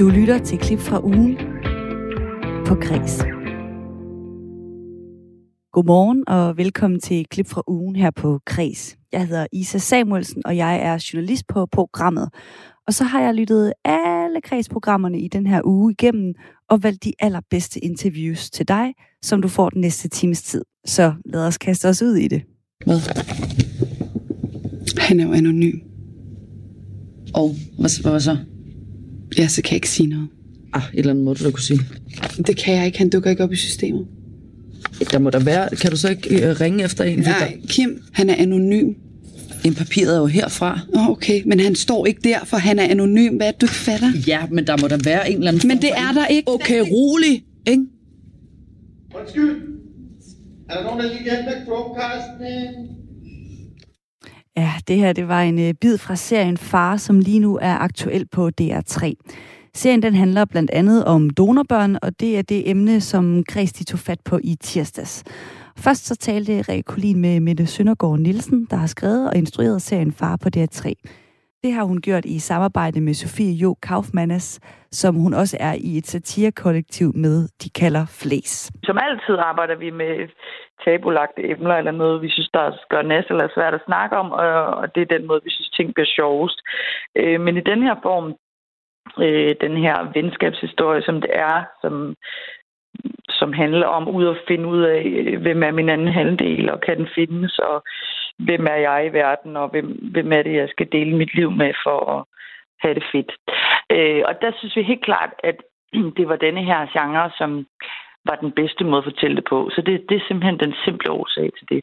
Du lytter til klip fra ugen på Kres. Godmorgen og velkommen til klip fra ugen her på Kres. Jeg hedder Isa Samuelsen, og jeg er journalist på programmet. Og så har jeg lyttet alle kredsprogrammerne i den her uge igennem og valgt de allerbedste interviews til dig, som du får den næste times tid. Så lad os kaste os ud i det. Hvad? Han er jo anonym. Og hvad, hvad, hvad så? Ja, så kan jeg ikke sige noget. Ah, et eller andet måde, du kunne sige. Det kan jeg ikke. Han dukker ikke op i systemet. Der må der være. Kan du så ikke øh, ringe efter en? Nej, Kim, han er anonym. En papiret er jo herfra. Oh, okay. Men han står ikke der, for han er anonym. Hvad er du ikke fatter? Ja, men der må der være en eller anden... Men det er der ikke. Okay, rolig, ikke? Undskyld. Er der nogen, der lige hjælper med Chromecasten? Ja, det her det var en øh, bid fra serien Far, som lige nu er aktuel på DR3. Serien den handler blandt andet om donorbørn, og det er det emne, som Græs de tog fat på i tirsdags. Først så talte Rikke Kolin med Mette Søndergaard Nielsen, der har skrevet og instrueret serien Far på DR3. Det har hun gjort i samarbejde med Sofie Jo Kaufmannes, som hun også er i et satirekollektiv med, de kalder Flæs. Som altid arbejder vi med tabulagte emner eller noget, vi synes, der gør næst eller svært at snakke om, og det er den måde, vi synes, ting bliver sjovest. Øh, men i den her form, øh, den her venskabshistorie, som det er, som som handler om ud at finde ud af, øh, hvem er min anden halvdel, og kan den findes, og hvem er jeg i verden, og hvem, hvem er det, jeg skal dele mit liv med for at have det fedt. Øh, og der synes vi helt klart, at det var denne her genre, som var den bedste måde at fortælle det på. Så det, det er simpelthen den simple årsag til det.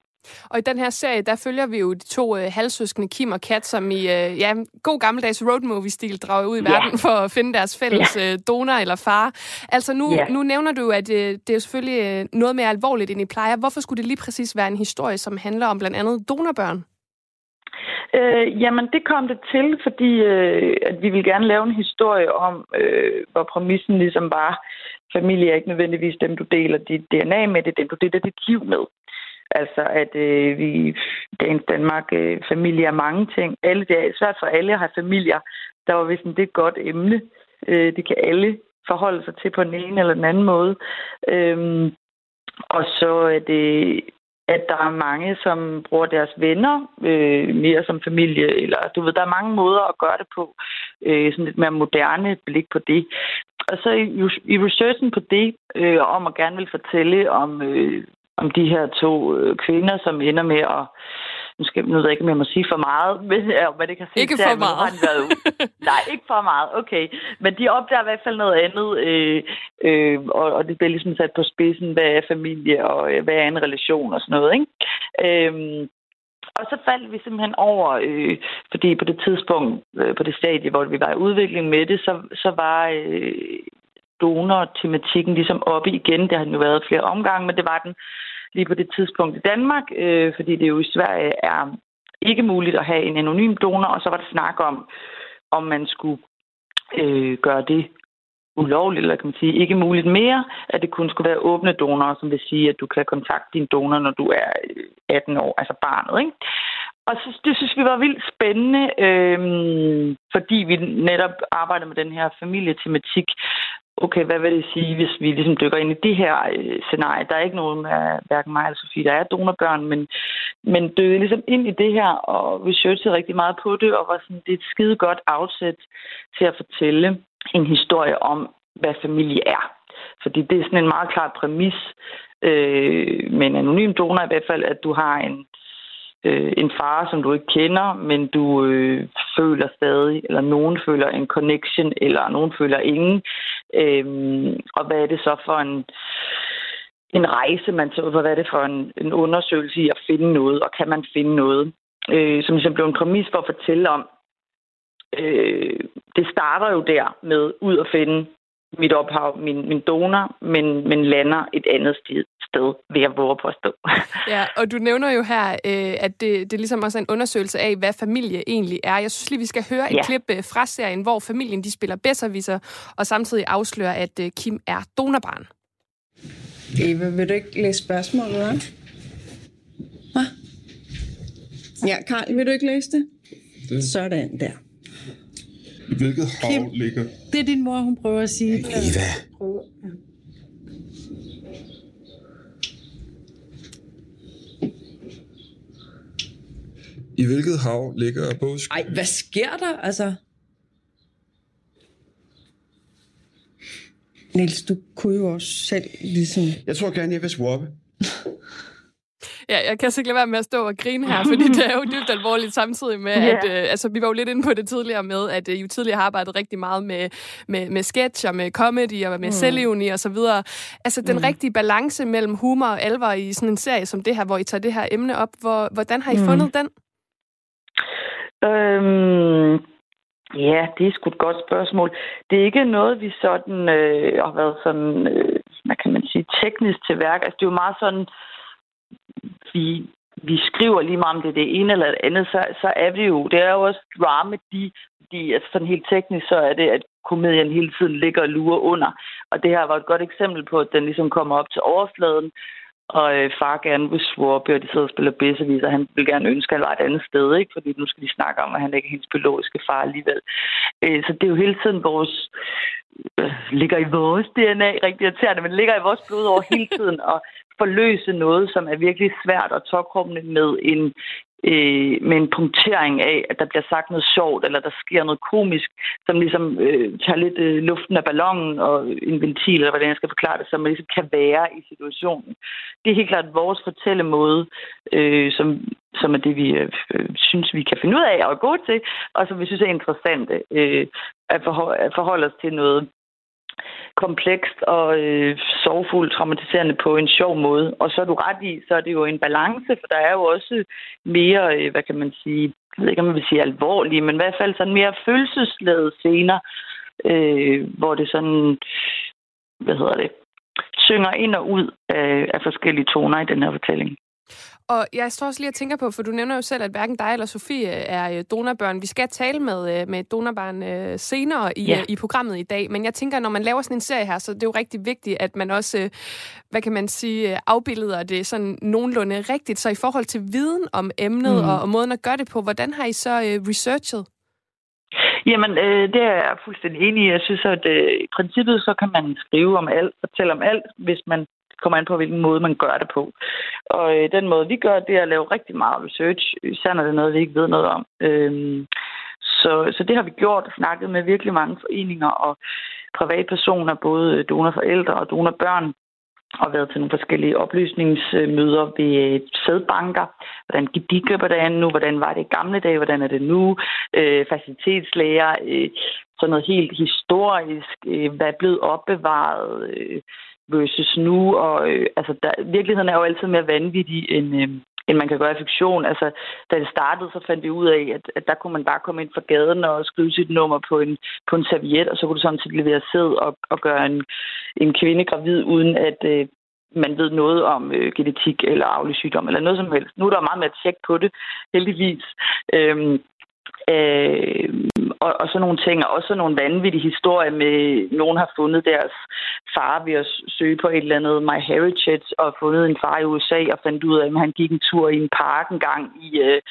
Og i den her serie, der følger vi jo de to øh, halvsøskende Kim og Kat, som i øh, ja, god gammeldags road movie-stil drager ud i ja. verden for at finde deres fælles ja. øh, donor eller far. Altså nu, ja. nu nævner du, at øh, det er selvfølgelig øh, noget mere alvorligt, end I plejer. Hvorfor skulle det lige præcis være en historie, som handler om blandt andet donorbørn? Øh, jamen, det kom det til, fordi øh, at vi vil gerne lave en historie om, øh, hvor præmissen ligesom var, familie er ikke nødvendigvis dem, du deler dit DNA med, det er dem, du deler dit liv med. Altså, at øh, vi i Danmark, øh, familie er mange ting. Alle, det er svært for alle at have familier. Der var vist det et godt emne. Øh, det kan alle forholde sig til på den ene eller den anden måde. Øhm, og så er det, at der er mange, som bruger deres venner øh, mere som familie. Eller du ved, der er mange måder at gøre det på. Øh, sådan lidt mere moderne blik på det. Og så i, i researchen på det, øh, om at gerne vil fortælle om øh, om de her to øh, kvinder, som ender med at nu, skal, nu ved jeg ikke, om jeg må sige for meget, men, ja, det kan sige. Ikke for der, meget. De været Nej, ikke for meget, okay. Men de opdager i hvert fald noget andet, øh, øh, og, og det bliver ligesom sat på spidsen, hvad er familie, og øh, hvad er en relation og sådan noget, ikke? Øh, og så faldt vi simpelthen over, øh, fordi på det tidspunkt, øh, på det stadie, hvor vi var i udvikling med det, så, så var øh, donor-tematikken ligesom oppe igen. Det har den jo været flere omgange, men det var den lige på det tidspunkt i Danmark, øh, fordi det jo i Sverige er ikke muligt at have en anonym donor, og så var der snak om, om man skulle øh, gøre det ulovligt, eller kan man sige, ikke muligt mere, at det kun skulle være åbne donorer, som vil sige, at du kan kontakte din donor, når du er øh, 18 år, altså barnet. Ikke? Og så, det synes vi var vildt spændende, øh, fordi vi netop arbejder med den her familietematik, okay, hvad vil det sige, hvis vi ligesom dykker ind i det her øh, scenarie? Der er ikke nogen af hverken mig eller Sofie, der er donorbørn, men, men dykkede ligesom ind i det her, og vi researchede rigtig meget på det, og var sådan, det er et skide godt afsæt til at fortælle en historie om, hvad familie er. Fordi det er sådan en meget klar præmis øh, med en anonym donor i hvert fald, at du har en øh, en far, som du ikke kender, men du øh, føler stadig, eller nogen føler en connection, eller nogen føler ingen. Øh, og hvad er det så for en, en rejse, man tager Hvad er det for en, en undersøgelse i at finde noget, og kan man finde noget? Øh, som ligesom blev en præmis for at fortælle om, øh, det starter jo der med ud at finde mit ophav, min, min donor, men, men lander et andet sted, sted ved at våge på at stå. Ja, og du nævner jo her, øh, at det, det ligesom også er en undersøgelse af, hvad familie egentlig er. Jeg synes lige, vi skal høre et ja. klip øh, fra serien, hvor familien de spiller bedserviser, og samtidig afslører, at øh, Kim er donorbarn. Eva, vil du ikke læse spørgsmålet op? Hvad? Ja, Karl, vil du ikke læse det? det? Sådan der. I hvilket hav Kim. ligger... Det er din mor, hun prøver at sige. Eva. I hvilket hav ligger Båsk? Ej, hvad sker der? Altså, Niels, du kunne jo også selv ligesom... Jeg tror gerne, jeg vil swappe. Ja, jeg kan altså ikke lade være med at stå og grine her, fordi det er jo dybt alvorligt samtidig med, Ja. at øh, altså, vi var jo lidt inde på det tidligere med, at øh, I jo tidligere har arbejdet rigtig meget med, med, med sketch og med comedy og med mm. selvironi og så videre. Altså den mm. rigtige balance mellem humor og alvor i sådan en serie som det her, hvor I tager det her emne op, hvor, hvordan har I mm. fundet den? Øhm, ja, det er sgu et godt spørgsmål. Det er ikke noget, vi sådan øh, har været sådan, øh, hvad kan man sige, teknisk til værk. Altså, det er jo meget sådan, vi, vi skriver lige meget om det er det ene eller det andet, så, så er det jo, det er jo også drama, de, de, altså sådan helt teknisk, så er det, at komedien hele tiden ligger og lurer under. Og det her var et godt eksempel på, at den ligesom kommer op til overfladen, og øh, far gerne vil swarpe, og de sidder og spiller bedsevis, og han vil gerne ønske, at han var et andet sted, ikke? fordi nu skal de snakke om, at han ikke er hendes biologiske far alligevel. Øh, så det er jo hele tiden vores, øh, ligger i vores DNA, rigtig irriterende, men ligger i vores blod over hele tiden, og forløse noget, som er virkelig svært og tokrummende med en, øh, med en punktering af, at der bliver sagt noget sjovt, eller der sker noget komisk, som ligesom øh, tager lidt øh, luften af ballonen og en ventil, eller hvordan jeg skal forklare det, som man ligesom kan være i situationen. Det er helt klart vores fortællemåde, øh, som, som er det, vi øh, øh synes, vi kan finde ud af og gå til, og som vi synes er interessante øh, at, forhold, at forholde os til noget komplekst og øh, sorgfuldt traumatiserende på en sjov måde. Og så er du ret i, så er det jo en balance, for der er jo også mere, øh, hvad kan man sige, jeg ved ikke, om man vil sige alvorlige, men i hvert fald sådan mere følelsesladede scener, øh, hvor det sådan, hvad hedder det, synger ind og ud af, af forskellige toner i den her fortælling. Og jeg står også lige og tænker på, for du nævner jo selv, at hverken dig eller Sofie er øh, donorbørn. Vi skal tale med, øh, med donorbarn øh, senere i, Ja. i programmet i dag, men jeg tænker, når man laver sådan en serie her, så det er jo rigtig vigtigt, at man også, øh, hvad kan man sige, øh, afbilleder det sådan nogenlunde rigtigt. Så i forhold til viden om emnet mm. og, og måden at gøre det på, hvordan har I så øh, researchet? Jamen, øh, det er jeg fuldstændig enig i. Jeg synes, at øh, i princippet så kan man skrive om alt, fortælle om alt, hvis man kommer an på, hvilken måde man gør det på. Og øh, den måde, vi gør, det er at lave rigtig meget research, især når det er noget, vi ikke ved noget om. Øhm, så, så det har vi gjort og snakket med virkelig mange foreninger og privatpersoner, både donorforældre og donorbørn, og været til nogle forskellige oplysningsmøder ved øh, sædbanker. Hvordan gik de køber det nu? Hvordan var det i gamle dage? Hvordan er det nu? Øh, facilitetslæger. Øh, sådan noget helt historisk. Øh, hvad er blevet opbevaret? Øh, versus nu. Og øh, altså, der, virkeligheden er jo altid mere vanvittig end, øh, end man kan gøre i fiktion. Altså, da det startede, så fandt vi ud af, at, at der kunne man bare komme ind fra gaden og skrive sit nummer på en, på en serviet, og så kunne du sådan set levere sæd og, og gøre en, en kvinde gravid, uden at øh, man ved noget om øh, genetik eller arvelig sygdom eller noget som helst. Nu er der meget mere tjek på det, heldigvis. Øhm, Øh, og, og sådan nogle ting, og også nogle vanvittige historier med, nogen har fundet deres far ved at søge på et eller andet My Heritage, og fundet en far i USA, og fandt ud af, at han gik en tur i en park en gang i, øh,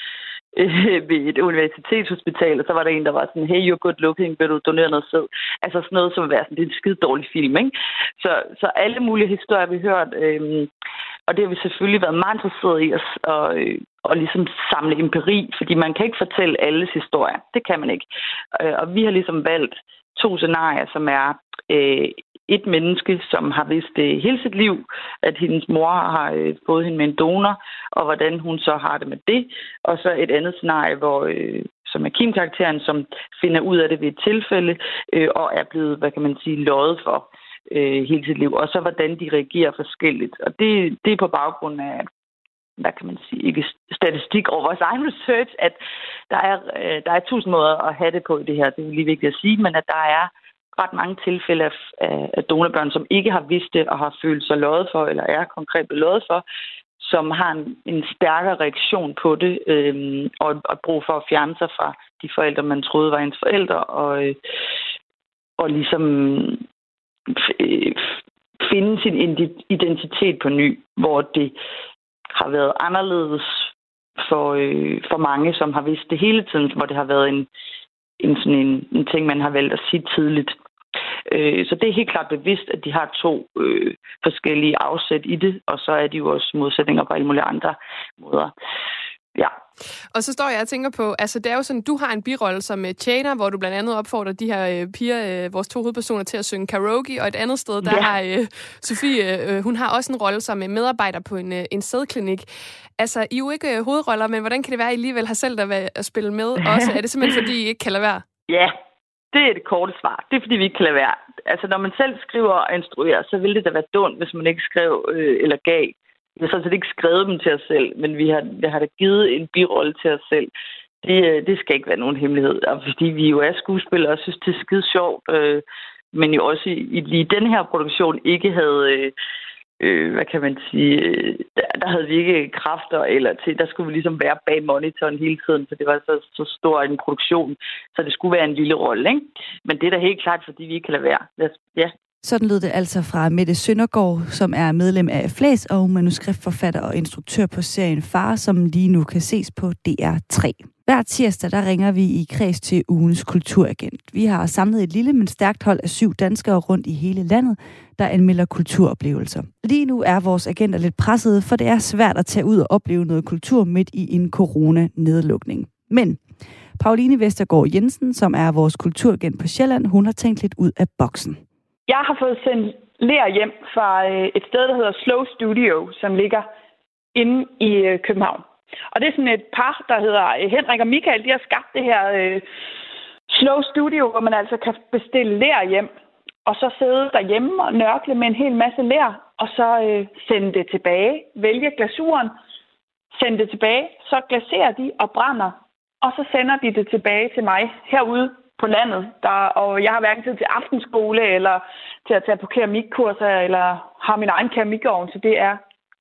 ved et universitetshospital, og så var der en, der var sådan, hey, you're good looking, vil du donere noget sæd? Altså sådan noget, som vil være sådan, det er en skide dårlig film, ikke? Så, så alle mulige historier, vi har hørt, øh, og det har vi selvfølgelig været meget interesseret i at, og, øh, og ligesom samle empiri, fordi man kan ikke fortælle alles historier. Det kan man ikke. Øh, og vi har ligesom valgt to scenarier, som er øh, et menneske, som har vidst det hele sit liv, at hendes mor har øh, fået hende med en donor, og hvordan hun så har det med det. Og så et andet scenarie, hvor, øh, som er Kim-karakteren, som finder ud af det ved et tilfælde, øh, og er blevet, hvad kan man sige, løjet for øh, hele sit liv. Og så hvordan de reagerer forskelligt. Og det, det er på baggrund af, hvad kan man sige, ikke statistik over vores egen research, at der er, øh, der er tusind måder at have det på i det her. Det er lige vigtigt at sige, men at der er ret mange tilfælde af, af, donorbørn, som ikke har vidst det og har følt sig lovet for, eller er konkret blevet for, som har en, en stærkere reaktion på det, øh, og, og brug for at fjerne sig fra de forældre, man troede var ens forældre, og, øh, og ligesom øh, finde sin identitet på ny, hvor det har været anderledes for, øh, for mange, som har vidst det hele tiden, hvor det har været en, en, sådan en, en ting, man har valgt at sige tidligt. Øh, så det er helt klart bevidst, at de har to øh, forskellige afsæt i det, og så er de jo også modsætninger på alle mulige andre måder. Ja. Og så står jeg og tænker på, altså det er jo sådan, du har en birolle som uh, tjener, hvor du blandt andet opfordrer de her uh, piger, uh, vores to hovedpersoner, til at synge karaoke, og et andet sted, der ja. har uh, Sofie, uh, hun har også en rolle som uh, medarbejder på en, uh, en sædklinik. Altså, I er jo ikke uh, hovedroller, men hvordan kan det være, at I alligevel har selv der at spille med også? Er det simpelthen, fordi I ikke kan lade være? Ja, det er det korte svar. Det er, fordi vi ikke kan lade være. Altså, når man selv skriver og instruerer, så ville det da være dumt, hvis man ikke skrev øh, eller gav vi har sådan set ikke skrevet dem til os selv, men vi har, vi har da givet en birolle til os selv. Det, øh, det skal ikke være nogen hemmelighed. Og fordi vi jo er skuespillere og synes, det er skide sjovt, øh, men jo også i, i lige den her produktion ikke havde... Øh, øh, hvad kan man sige, øh, der, der havde vi ikke kræfter, eller til, der skulle vi ligesom være bag monitoren hele tiden, for det var så, så stor en produktion, så det skulle være en lille rolle, ikke? Men det er da helt klart, fordi vi ikke kan lade være. Ja, sådan lød det altså fra Mette Søndergaard, som er medlem af Flæs og manuskriptforfatter og instruktør på serien Far, som lige nu kan ses på DR3. Hver tirsdag der ringer vi i kreds til ugens kulturagent. Vi har samlet et lille, men stærkt hold af syv danskere rundt i hele landet, der anmelder kulturoplevelser. Lige nu er vores agenter lidt presset, for det er svært at tage ud og opleve noget kultur midt i en corona-nedlukning. Men Pauline Vestergaard Jensen, som er vores kulturagent på Sjælland, hun har tænkt lidt ud af boksen. Jeg har fået sendt lær hjem fra øh, et sted, der hedder Slow Studio, som ligger inde i øh, København. Og det er sådan et par, der hedder øh, Henrik og Michael. De har skabt det her øh, Slow Studio, hvor man altså kan bestille lær hjem, og så sidde derhjemme og nørkle med en hel masse lær, og så øh, sende det tilbage, vælge glasuren, sende det tilbage, så glaserer de og brænder, og så sender de det tilbage til mig herude på landet. Der, og jeg har hverken tid til aftenskole, eller til at tage på keramikkurser, eller har min egen keramikovn, så det er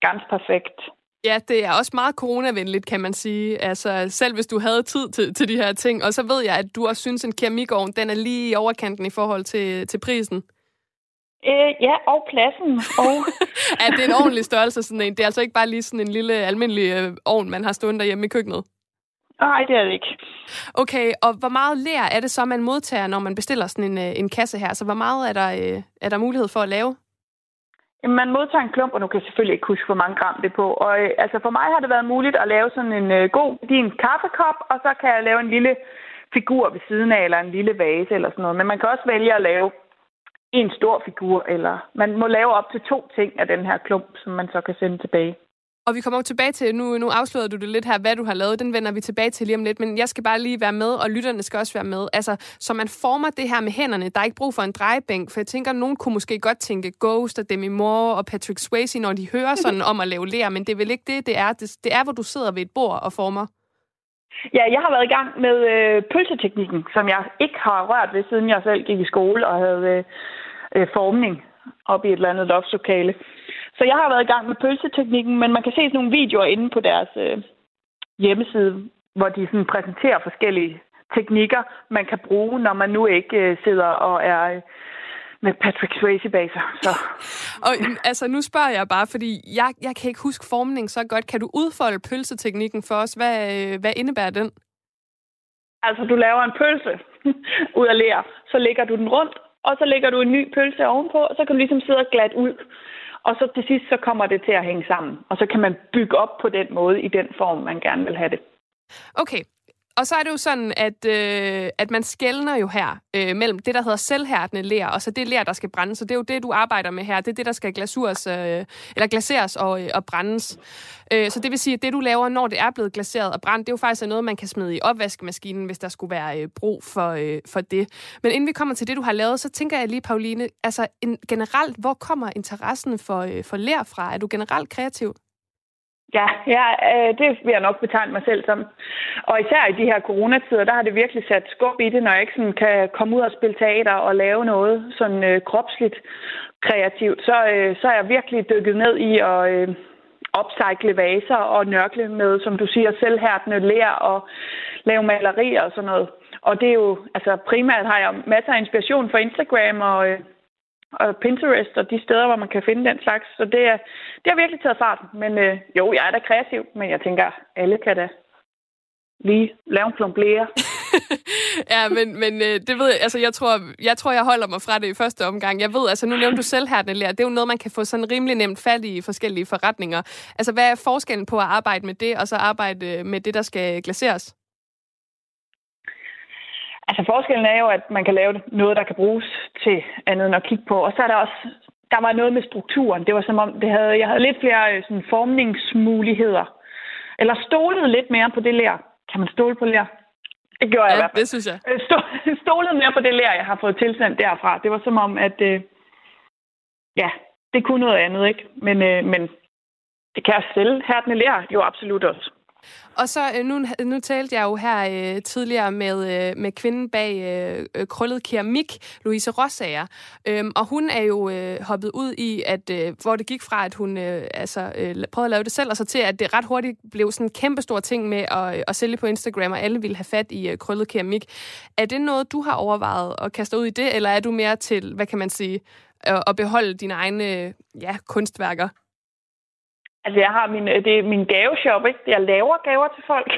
ganske perfekt. Ja, det er også meget coronavenligt, kan man sige. Altså, selv hvis du havde tid til, til de her ting. Og så ved jeg, at du også synes, en keramikovn, den er lige i overkanten i forhold til, til prisen. Øh, ja, og pladsen. Og... ja, det er en ordentlig størrelse, sådan en. Det er altså ikke bare lige sådan en lille almindelig øh, ovn, man har stående derhjemme i køkkenet. Nej, det er det ikke. Okay, og hvor meget lær er det så, man modtager, når man bestiller sådan en, øh, en kasse her? Så hvor meget er der, øh, er der mulighed for at lave? Man modtager en klump, og nu kan jeg selvfølgelig ikke huske, hvor mange gram det er på. Og øh, altså, for mig har det været muligt at lave sådan en øh, god din kaffekop, og så kan jeg lave en lille figur ved siden af, eller en lille vase eller sådan noget. Men man kan også vælge at lave en stor figur, eller man må lave op til to ting af den her klump, som man så kan sende tilbage. Og vi kommer tilbage til, nu, nu afslører du det lidt her, hvad du har lavet, den vender vi tilbage til lige om lidt, men jeg skal bare lige være med, og lytterne skal også være med. Altså, så man former det her med hænderne, der er ikke brug for en drejebænk, for jeg tænker, at nogen kunne måske godt tænke Ghost og Demi Moore og Patrick Swayze, når de hører sådan om at lave lær, men det er vel ikke det, det er. Det, det er, hvor du sidder ved et bord og former. Ja, jeg har været i gang med øh, pølseteknikken, som jeg ikke har rørt ved, siden jeg selv gik i skole og havde øh, øh formning op i et eller andet loftslokale. Så jeg har været i gang med pølseteknikken, men man kan se sådan nogle videoer inde på deres øh, hjemmeside, hvor de sådan præsenterer forskellige teknikker, man kan bruge, når man nu ikke øh, sidder og er øh, med Patrick Swayze bag sig. Så. og altså, nu spørger jeg bare, fordi jeg, jeg kan ikke huske formning så godt. Kan du udfolde pølseteknikken for os? Hvad, øh, hvad indebærer den? Altså, du laver en pølse ud af lær, så lægger du den rundt, og så lægger du en ny pølse ovenpå, og så kan du ligesom sidde og glat ud. Og så til sidst, så kommer det til at hænge sammen. Og så kan man bygge op på den måde, i den form, man gerne vil have det. Okay, og så er det jo sådan, at, øh, at man skældner jo her øh, mellem det, der hedder selvhærdende lær, og så det lær, der skal brændes. Så det er jo det, du arbejder med her. Det er det, der skal glasures, øh, eller glaseres og, øh, og brændes. Øh, så det vil sige, at det, du laver, når det er blevet glaseret og brændt, det er jo faktisk noget, man kan smide i opvaskemaskinen, hvis der skulle være øh, brug for, øh, for det. Men inden vi kommer til det, du har lavet, så tænker jeg lige, Pauline, altså en, generelt, hvor kommer interessen for, øh, for lær fra? Er du generelt kreativ? Ja, ja øh, det vil jeg nok betegne mig selv som. Og især i de her coronatider, der har det virkelig sat skub i det, når jeg ikke sådan kan komme ud og spille teater og lave noget sådan øh, kropsligt kreativt. Så, øh, så er jeg virkelig dykket ned i at øh, upcycle vaser og nørkle med, som du siger, selvhærdende lær og lave malerier og sådan noget. Og det er jo, altså primært har jeg masser af inspiration fra Instagram og øh, og Pinterest og de steder, hvor man kan finde den slags. Så det, er, det har virkelig taget fart. Men øh, jo, jeg er da kreativ, men jeg tænker, alle kan da lige lave en plomblere. ja, men, men øh, det ved jeg, altså jeg tror, jeg tror, jeg holder mig fra det i første omgang. Jeg ved, altså nu nævnte du selv her, det er jo noget, man kan få sådan rimelig nemt fat i forskellige forretninger. Altså hvad er forskellen på at arbejde med det, og så arbejde øh, med det, der skal glaseres? Altså forskellen er jo, at man kan lave noget, der kan bruges til andet end at kigge på. Og så er der også, der var noget med strukturen. Det var som om, det havde, jeg havde lidt flere øh, sådan, formningsmuligheder. Eller stolet lidt mere på det lær. Kan man stole på lær? Det gjorde ja, jeg i hvert fald. det synes jeg. Øh, stolet mere på det lær, jeg har fået tilsendt derfra. Det var som om, at øh, ja, det kunne noget andet, ikke? Men, øh, men det kan jeg selv. Hærdende lær jo absolut også. Og så øh, nu, nu talte jeg jo her øh, tidligere med, øh, med kvinden bag øh, øh krøllet keramik, Louise Rossager. Øhm, og hun er jo øh, hoppet ud i, at øh, hvor det gik fra, at hun øh, altså, øh, prøvede at lave det selv, og så til, at det ret hurtigt blev sådan en kæmpe stor ting med at, øh, at sælge på Instagram, og alle ville have fat i øh, krøllet keramik. Er det noget, du har overvejet at kaste ud i det, eller er du mere til, hvad kan man sige, at beholde dine egne ja, kunstværker? Altså, jeg har min, det er min gaveshop, ikke? Jeg laver gaver til folk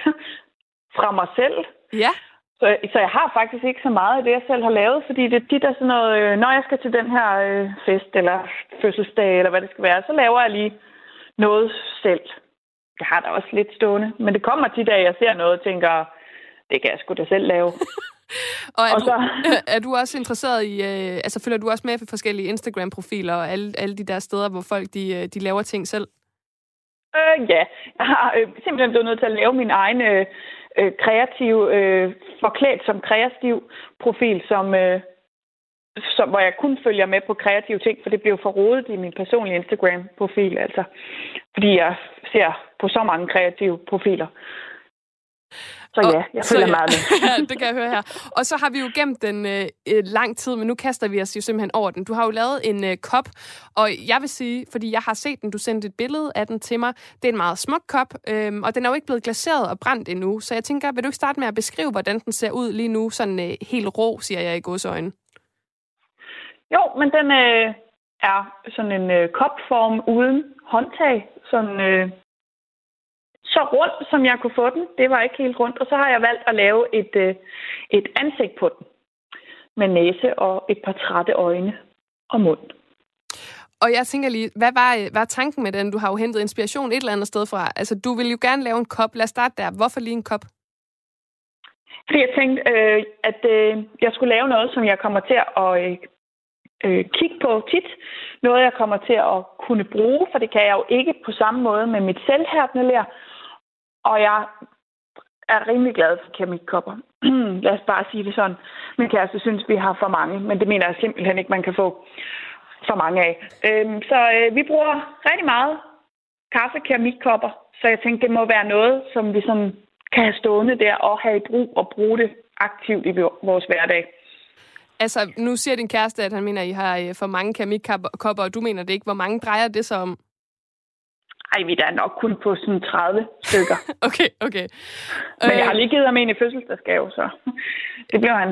fra mig selv. Ja. Så, så jeg har faktisk ikke så meget af det, jeg selv har lavet, fordi det er tit er sådan noget, øh, når jeg skal til den her øh, fest eller fødselsdag, eller hvad det skal være, så laver jeg lige noget selv. Jeg har da også lidt stående, men det kommer tit af, at jeg ser noget og tænker, det kan jeg sgu da selv lave. og er, og så... du, er du også interesseret i, øh, altså følger du også med for forskellige Instagram-profiler og alle, alle de der steder, hvor folk de, øh, de laver ting selv? Øh, ja, jeg har øh, simpelthen blevet nødt til at lave min egen øh, øh kreativ, øh, forklædt som kreativ profil, som, øh, som, hvor jeg kun følger med på kreative ting, for det blev for rodet i min personlige Instagram-profil, altså. Fordi jeg ser på så mange kreative profiler. Så ja, jeg følger så, meget med. ja, det kan jeg høre her. Og så har vi jo gemt den øh, lang tid, men nu kaster vi os jo simpelthen over den. Du har jo lavet en øh, kop, og jeg vil sige, fordi jeg har set den, du sendte et billede af den til mig. Det er en meget smuk kop, øh, og den er jo ikke blevet glaseret og brændt endnu. Så jeg tænker, vil du ikke starte med at beskrive, hvordan den ser ud lige nu, sådan øh, helt rå, siger jeg i godsøjne? Jo, men den øh, er sådan en øh, kopform uden håndtag, sådan øh, så rundt, som jeg kunne få den. Det var ikke helt rundt. Og så har jeg valgt at lave et, øh, et ansigt på den. Med næse og et par trætte øjne og mund. Og jeg tænker lige, hvad var, hvad var tanken med den? Du har jo hentet inspiration et eller andet sted fra. Altså, du vil jo gerne lave en kop. Lad os starte der. Hvorfor lige en kop? Fordi jeg tænkte, øh, at øh, jeg skulle lave noget, som jeg kommer til at øh, øh, kigge på tit. Noget, jeg kommer til at kunne bruge, for det kan jeg jo ikke på samme måde med mit selvhærdende lær. Og jeg er rimelig glad for keramikkopper. Lad os bare sige det sådan. Min kæreste synes, vi har for mange, men det mener jeg simpelthen ikke, man kan få for mange af. Øhm, så øh, vi bruger rigtig meget kaffe keramikkopper, så jeg tænkte, det må være noget, som vi sådan kan have stående der og have i brug og bruge det aktivt i vores hverdag. Altså, nu siger din kæreste, at han mener, at I har øh, for mange keramikkopper, og du mener det ikke. Hvor mange drejer det sig om? Ej, vi er da nok kun på sådan 30 stykker. okay, okay. Men jeg har øh. lige givet ham en i fødselsdagsgave, så det bliver han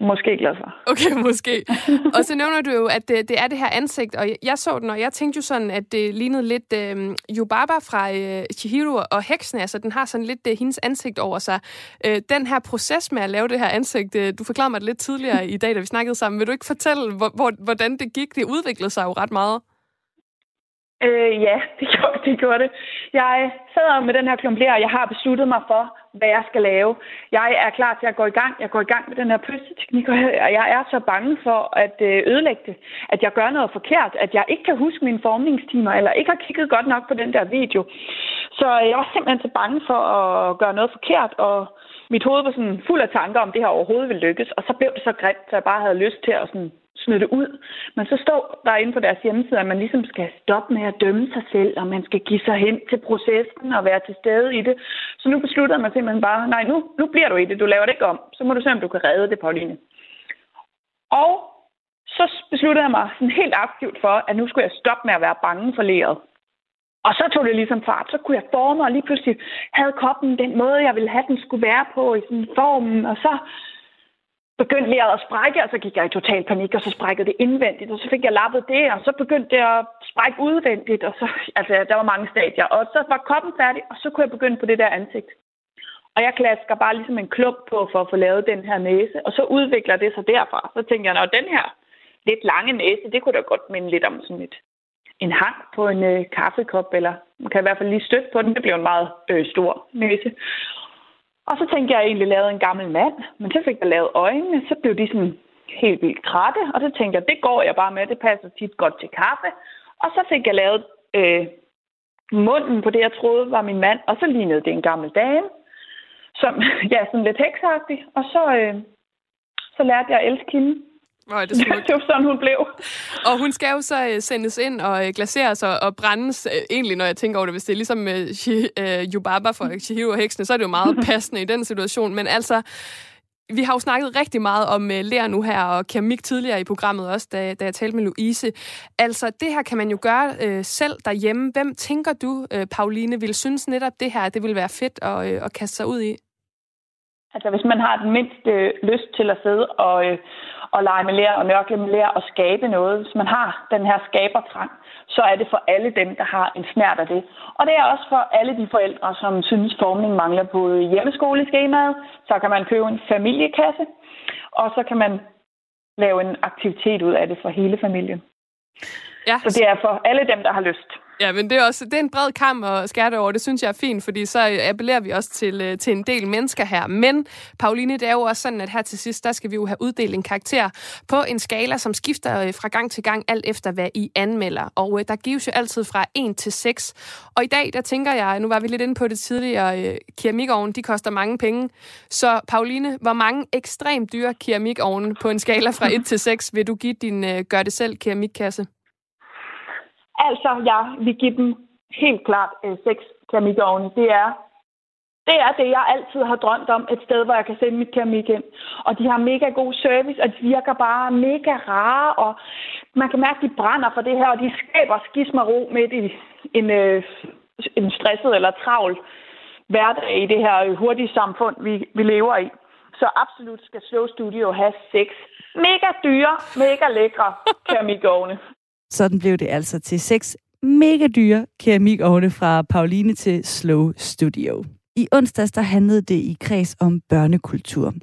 måske glad for. Okay, måske. og så nævner du jo, at det, det er det her ansigt, og jeg så den, og jeg tænkte jo sådan, at det lignede lidt øh, Yubaba fra øh, Chihiro og Heksen, altså den har sådan lidt øh, hendes ansigt over sig. Øh, den her proces med at lave det her ansigt, øh, du forklarede mig det lidt tidligere i dag, da vi snakkede sammen. Vil du ikke fortælle, hvor, hvor, hvordan det gik? Det udviklede sig jo ret meget. Øh, ja, det gjorde, det gjorde det. Jeg sidder med den her klumpler, og jeg har besluttet mig for, hvad jeg skal lave. Jeg er klar til at gå i gang. Jeg går i gang med den her pøsteteknik, og jeg er så bange for at øh, ødelægge det. At jeg gør noget forkert. At jeg ikke kan huske mine formningstimer, eller ikke har kigget godt nok på den der video. Så jeg var simpelthen så bange for at gøre noget forkert, og mit hoved var sådan fuld af tanker om, det her overhovedet ville lykkes. Og så blev det så grimt, så jeg bare havde lyst til at sådan smide det ud. Men så står der inde på deres hjemmeside, at man ligesom skal stoppe med at dømme sig selv, og man skal give sig hen til processen og være til stede i det. Så nu beslutter man simpelthen bare, nej, nu, nu bliver du i det, du laver det ikke om. Så må du se, om du kan redde det, Pauline. Og så besluttede jeg mig sådan helt aktivt for, at nu skulle jeg stoppe med at være bange for læret. Og så tog det ligesom fart. Så kunne jeg forme, og lige pludselig havde koppen den måde, jeg ville have, den skulle være på i sådan formen. Og så begyndte leret at sprække, og så gik jeg i total panik, og så sprækkede det indvendigt, og så fik jeg lappet det, og så begyndte det at sprække udvendigt, og så, altså, der var mange stadier, og så var koppen færdig, og så kunne jeg begynde på det der ansigt. Og jeg klasker bare ligesom en klump på for at få lavet den her næse, og så udvikler det sig derfra. Så tænker jeg, at den her lidt lange næse, det kunne da godt minde lidt om sådan et, en hang på en øh, kaffekop, eller man kan i hvert fald lige støtte på den. Det bliver en meget øh, stor næse. Og så tænkte jeg, at jeg egentlig lavede en gammel mand, men så fik jeg lavet øjnene, så blev de sådan helt vildt kratte, og så tænkte jeg, det går jeg bare med, det passer tit godt til kaffe. Og så fik jeg lavet øh, munden på det, jeg troede var min mand, og så lignede det en gammel dame, som, ja, sådan lidt heksagtig, og så, øh, så lærte jeg at elske hende. Oh, det, det var sådan, hun blev. Og hun skal jo så uh, sendes ind og uh, glaseres og, og brændes. Uh, egentlig, når jeg tænker over det, hvis det er ligesom uh, Yubaba for Chihiro og heksene, så er det jo meget passende i den situation. Men altså, vi har jo snakket rigtig meget om uh, lær nu her, og keramik tidligere i programmet også, da, da jeg talte med Louise. Altså, det her kan man jo gøre uh, selv derhjemme. Hvem tænker du, uh, Pauline, vil synes netop det her, det vil være fedt at, uh, at kaste sig ud i? Altså, hvis man har den mindste øh, lyst til at sidde og, øh, og lege med lær og nørkle med lær og skabe noget, hvis man har den her skabertrang, så er det for alle dem, der har en snært af det. Og det er også for alle de forældre, som synes, formning mangler på hjemmeskoleskemaet. Så kan man købe en familiekasse, og så kan man lave en aktivitet ud af det for hele familien. Ja. Så det er for alle dem, der har lyst. Ja, men det er også det er en bred kamp at skære det over. Det synes jeg er fint, fordi så appellerer vi også til, øh, til en del mennesker her. Men, Pauline, det er jo også sådan, at her til sidst, der skal vi jo have uddelt en karakter på en skala, som skifter øh, fra gang til gang, alt efter hvad I anmelder. Og øh, der gives jo altid fra 1 til 6. Og i dag, der tænker jeg, nu var vi lidt inde på det tidligere, keramikovnen, de koster mange penge. Så, Pauline, hvor mange ekstremt dyre keramikovne på en skala fra 1 til 6 vil du give din gør-det-selv keramikkasse? Altså, jeg vil give dem helt klart øh, seks keramikovne. Det er, det er det, jeg altid har drømt om. Et sted, hvor jeg kan sende mit keramik ind. Og de har mega god service, og de virker bare mega rare. Og man kan mærke, at de brænder for det her, og de skaber skismaro midt i en, øh, en stresset eller travl hverdag i det her øh, hurtige samfund, vi, vi lever i. Så absolut skal Slow Studio have seks mega dyre, mega lækre keramikovne. Sådan blev det altså til seks mega dyre keramikovne fra Pauline til Slow Studio. I onsdags der handlede det i kreds om børnekultur.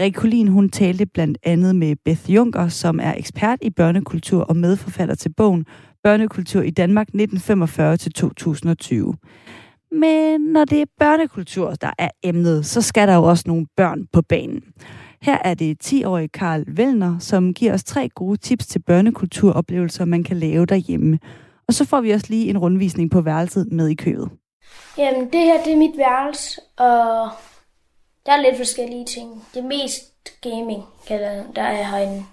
Rikke hun talte blandt andet med Beth Junker, som er ekspert i børnekultur og medforfatter til bogen Børnekultur i Danmark 1945-2020. Men når det er børnekultur, der er emnet, så skal der jo også nogle børn på banen. Her er det 10-årige Karl Vellner, som giver os tre gode tips til børnekulturoplevelser, man kan lave derhjemme. Og så får vi også lige en rundvisning på værelset med i købet. Jamen, det her det er mit værelse, og der er lidt forskellige ting. Det er mest gaming, der, der er herinde.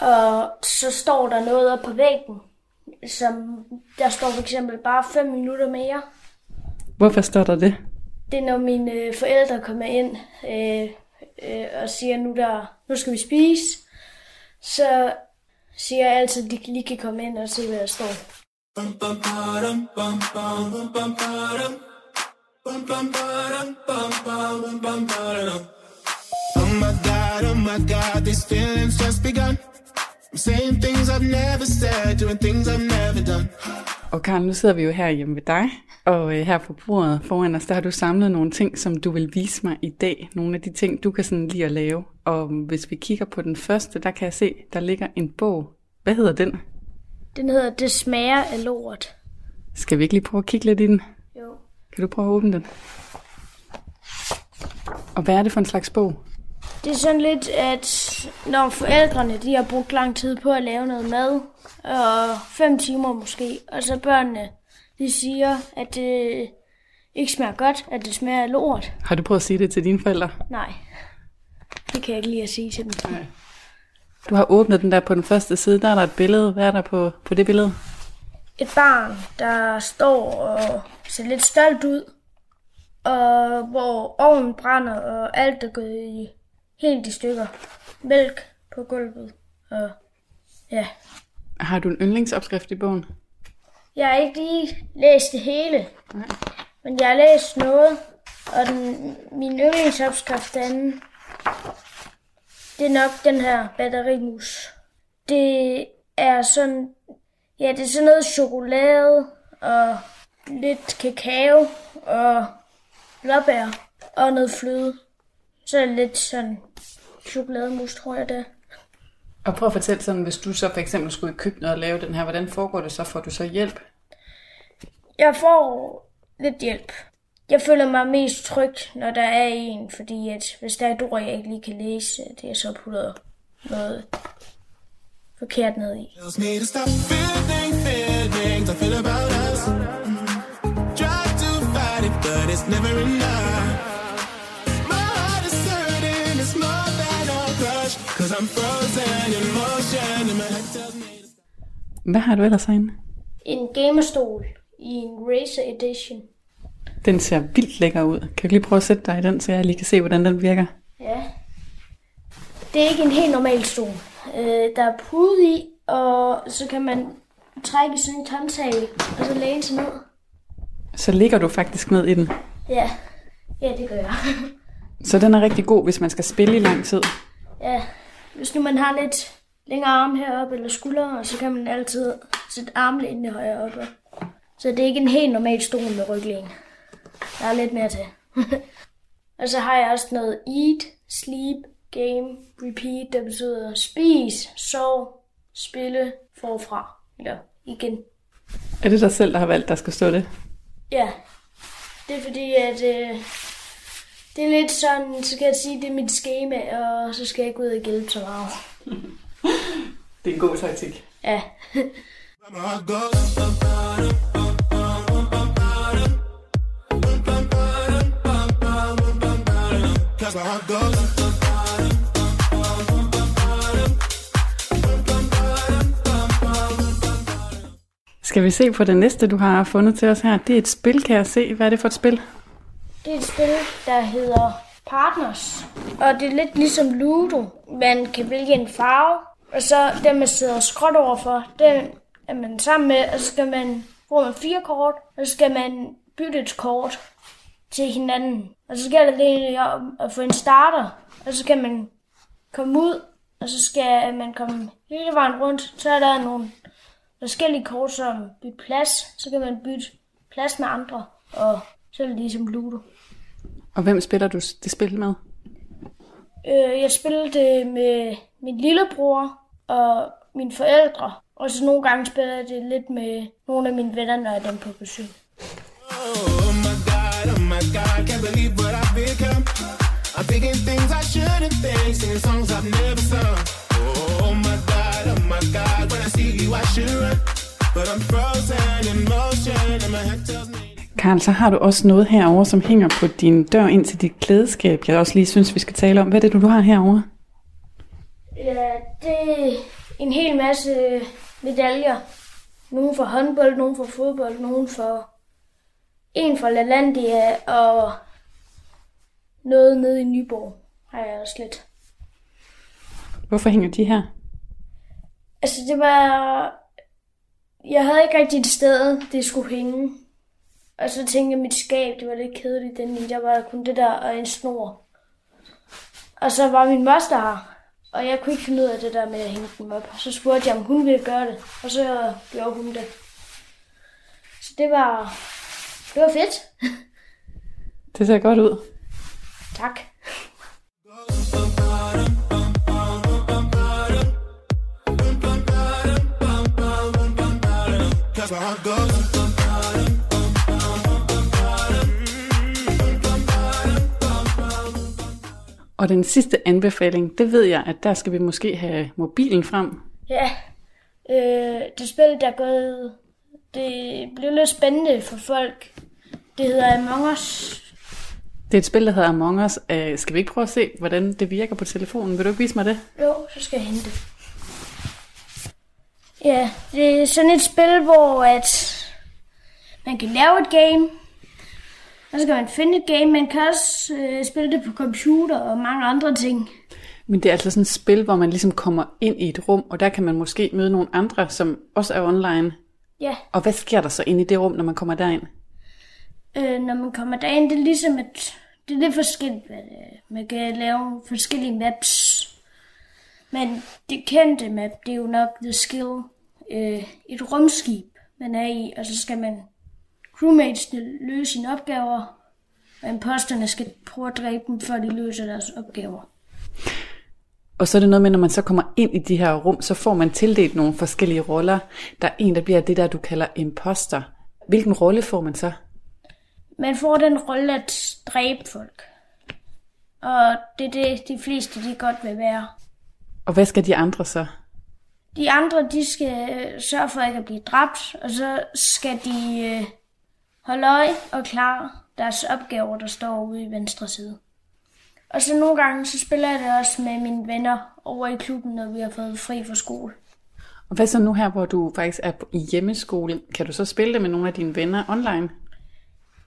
Og så står der noget op på væggen, som der står for eksempel bare 5 minutter mere. Hvorfor står der det? Det er, når mine øh, forældre kommer ind øh, øh, og siger, nu, der, nu skal vi spise, så siger jeg altid, at de lige kan komme ind og se, hvad der står. Oh my god, oh my god, these feelings just begun. I'm saying things I've never said, doing things I've never done. Og Karen, nu sidder vi jo her hjemme ved dig, og øh, her på bordet foran os, der har du samlet nogle ting, som du vil vise mig i dag. Nogle af de ting, du kan sådan lide at lave. Og hvis vi kigger på den første, der kan jeg se, der ligger en bog. Hvad hedder den? Den hedder Det smager af lort. Skal vi ikke lige prøve at kigge lidt i den? Jo. Kan du prøve at åbne den? Og hvad er det for en slags bog? Det er sådan lidt, at når forældrene de har brugt lang tid på at lave noget mad, og fem timer måske, og så børnene de siger, at det ikke smager godt, at det smager lort. Har du prøvet at sige det til dine forældre? Nej, det kan jeg ikke lige at sige til dem. Nej. Du har åbnet den der på den første side, der er der et billede. Hvad er der på, på det billede? Et barn, der står og ser lidt stolt ud, og hvor ovnen brænder, og alt er gået i helt i stykker. Mælk på gulvet, og ja. Har du en yndlingsopskrift i bogen? Jeg har ikke lige læst det hele, Nej. men jeg har læst noget, og den, min yndlingsopskrift den, det er nok den her batterimus. Det er sådan, ja, det er sådan noget chokolade og lidt kakao og blåbær og noget fløde. Så er lidt sådan chokolademus, tror jeg det Og prøv at fortælle sådan, hvis du så for eksempel skulle i køkkenet og lave den her, hvordan foregår det så? Får du så hjælp? Jeg får lidt hjælp. Jeg føler mig mest tryg, når der er en, fordi at hvis der er et ord, jeg ikke lige kan læse, det er så puttet noget forkert ned i. never enough. Hvad har du ellers herinde? En gamerstol i en Razer Edition. Den ser vildt lækker ud. Kan du lige prøve at sætte dig i den, så jeg lige kan se, hvordan den virker? Ja. Det er ikke en helt normal stol. Øh, der er pude i, og så kan man trække sådan en håndtag, og så læne sig ned. Så ligger du faktisk ned i den? Ja, ja det gør jeg. Så den er rigtig god, hvis man skal spille i lang tid? Ja, hvis nu man har lidt længere arm heroppe eller skuldre, så kan man altid sætte armlænet højere op. Så det er ikke en helt normal stol med ryglæn. Der er lidt mere til. og så har jeg også noget eat, sleep, game, repeat, der betyder spis, sov, spille, forfra. Eller igen. Er det dig selv, der har valgt, der skal stå det? Ja, det er fordi, at øh, det er lidt sådan, så kan jeg sige, det er mit schema, og så skal jeg ikke ud og hjælpe så meget. det er en god taktik. Ja. Cause Skal vi se på det næste, du har fundet til os her? Det er et spil, kan jeg se. Hvad er det for et spil? Det er et spil, der hedder Partners. Og det er lidt ligesom Ludo. Man kan vælge en farve, og så den, man sidder skråt overfor, den er man sammen med, og så skal man bruge man fire kort, og så skal man bytte et kort til hinanden. Og så gælder det om at få en starter, og så kan man komme ud, og så skal man komme hele vejen rundt. Så er der nogle forskellige kort som bytte plads, så kan man bytte plads med andre, og så er det ligesom Ludo. Og hvem spiller du det spil med? Øh, jeg spiller det med min lillebror og mine forældre. Og så nogle gange spiller jeg det lidt med nogle af mine venner, når jeg er dem på besøg. Oh my God, oh my God, can't believe what I've become. I'm thinking things I shouldn't think, singing songs I've never sung. Oh my God, oh my God, when I see you I should run. But I'm frozen in motion and my head tells me... Karl, så har du også noget herover, som hænger på din dør ind til dit klædeskab, jeg også lige synes, vi skal tale om. Hvad er det, du har herover? Ja, det er en hel masse medaljer. Nogle for håndbold, nogle for fodbold, nogle for en for LaLandia og noget nede i Nyborg har jeg også lidt. Hvorfor hænger de her? Altså, det var... Jeg havde ikke rigtig et sted, det skulle hænge. Og så tænkte jeg, at mit skab, det var lidt kedeligt. Den der var kun det der og en snor. Og så var min moster her. Og jeg kunne ikke finde ud af det der med at hænge dem op. Så spurgte jeg, om hun ville gøre det. Og så gjorde hun det. Så det var... Det var fedt. Det ser godt ud. Tak. Og den sidste anbefaling, det ved jeg, at der skal vi måske have mobilen frem. Ja, øh, det spil, der er gået, det blev lidt spændende for folk. Det hedder Among Us. Det er et spil, der hedder Among Us. Uh, skal vi ikke prøve at se, hvordan det virker på telefonen? Vil du ikke vise mig det? Jo, så skal jeg hente det. Ja, det er sådan et spil, hvor at man kan lave et game, og så kan man finde et game. Man kan også øh, spille det på computer og mange andre ting. Men det er altså sådan et spil, hvor man ligesom kommer ind i et rum, og der kan man måske møde nogle andre, som også er online. Ja. Og hvad sker der så inde i det rum, når man kommer derind? Øh, når man kommer derind, det er ligesom et... Det er lidt forskelligt, hvad det Man kan lave forskellige maps. Men det kendte map, det er jo nok The Skill. Øh, et rumskib, man er i, og så skal man crewmates løse sine opgaver. Og imposterne skal prøve at dræbe dem, før de løser deres opgaver. Og så er det noget med, når man så kommer ind i de her rum, så får man tildelt nogle forskellige roller. Der er en, der bliver det der, du kalder imposter. Hvilken rolle får man så? Man får den rolle at dræbe folk. Og det er det, de fleste de godt vil være. Og hvad skal de andre så? De andre, de skal øh, sørge for ikke at blive dræbt, og så skal de holde øje og klare deres opgaver, der står ude i venstre side. Og så nogle gange, så spiller jeg det også med mine venner over i klubben, når vi har fået fri fra skole. Og hvad så nu her, hvor du faktisk er i hjemmeskole? Kan du så spille det med nogle af dine venner online?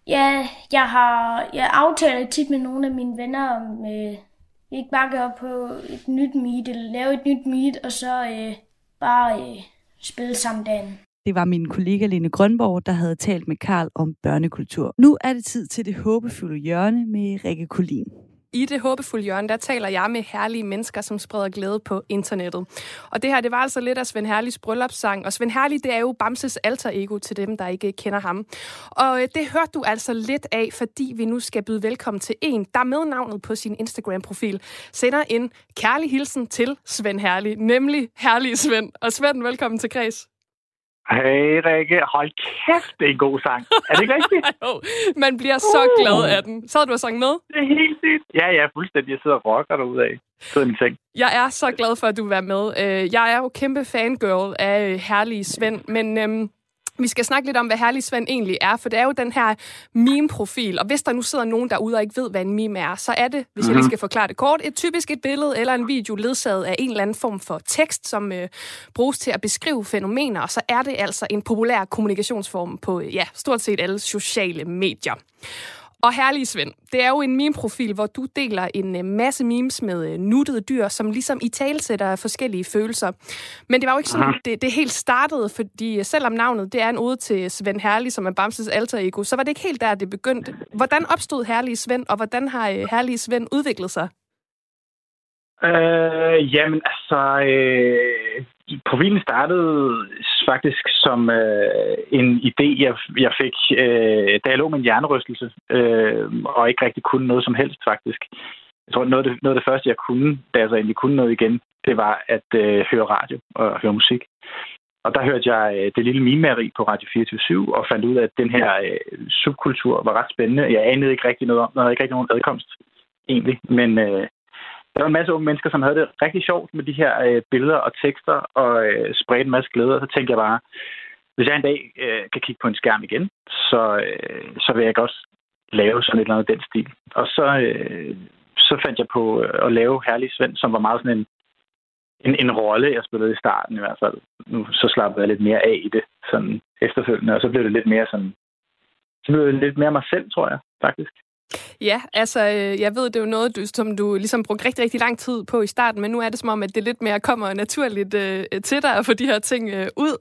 Ja, jeg har jeg aftaler tit med nogle af mine venner om, øh, vi ikke bare gør på et nyt meet, eller lave et nyt meet, og så øh, bare øh, spille sammen dagen. Det var min kollega Lene Grønborg, der havde talt med Karl om børnekultur. Nu er det tid til det håbefulde hjørne med Rikke Kulin. I det håbefulde hjørne, der taler jeg med herlige mennesker, som spreder glæde på internettet. Og det her, det var altså lidt af Svend Herligs bryllupssang. Og Svend Herlig, det er jo Bamses alter ego til dem, der ikke kender ham. Og øh, det hørte du altså lidt af, fordi vi nu skal byde velkommen til en, der med navnet på sin Instagram-profil sender en kærlig hilsen til Svend Herlig, nemlig Herlige Svend. Og Svend, velkommen til Kreds. Hey Rikke, hold kæft, det er en god sang. Er det ikke rigtigt? jo, man bliver så uh. glad af den. Så har du har sang med? Det er helt sygt. Ja, ja, fuldstændig. Jeg sidder og rocker derude af. Sidder min ting. Jeg er så glad for, at du vil være med. Øh, jeg er jo kæmpe fangirl af øh, herlige Svend, men øhm, vi skal snakke lidt om, hvad Herlig Svend egentlig er, for det er jo den her meme-profil. Og hvis der nu sidder nogen derude og ikke ved, hvad en meme er, så er det, hvis jeg lige mhm. skal forklare det kort, et typisk et billede eller en video ledsaget af en eller anden form for tekst, som øh, bruges til at beskrive fænomener, og så er det altså en populær kommunikationsform på ja, stort set alle sociale medier. Og herlige Svend, det er jo en meme-profil, hvor du deler en øh, masse memes med øh, nuttede dyr, som ligesom i talsætter forskellige følelser. Men det var jo ikke sådan, det, det helt startede, fordi øh, selvom navnet det er en ode til Svend Herlig, som er Bamses alter ego, så var det ikke helt der, det begyndte. Hvordan opstod Herlige Svend, og hvordan har Herlige Svend udviklet sig? Øh, jamen, altså, øh, profilen startede faktisk som øh, en idé, jeg, jeg fik, øh, da jeg lå med en hjernerystelse, øh, og ikke rigtig kunne noget som helst, faktisk. Jeg tror, noget af, det, noget af det første, jeg kunne, da jeg så egentlig kunne noget igen, det var at øh, høre radio og høre musik. Og der hørte jeg øh, det lille mimeri på Radio 24 og fandt ud af, at den her øh, subkultur var ret spændende. Jeg anede ikke rigtig noget om, der havde ikke rigtig nogen adkomst, egentlig. Men øh, der var en masse unge mennesker, som havde det rigtig sjovt med de her øh, billeder og tekster og øh, spredte en masse glæde. Og så tænkte jeg bare, hvis jeg en dag øh, kan kigge på en skærm igen, så, øh, så vil jeg også lave sådan et eller andet den stil. Og så, øh, så fandt jeg på øh, at lave Herlig Svend, som var meget sådan en, en, en rolle, jeg spillede i starten i hvert fald. Nu så slappede jeg lidt mere af i det sådan efterfølgende, og så blev det lidt mere sådan, så blev det lidt mere mig selv, tror jeg, faktisk. Ja, altså, øh, jeg ved, det er jo noget, du, som du ligesom brugte rigtig, rigtig lang tid på i starten, men nu er det som om, at det lidt mere kommer naturligt øh, til dig at få de her ting øh, ud.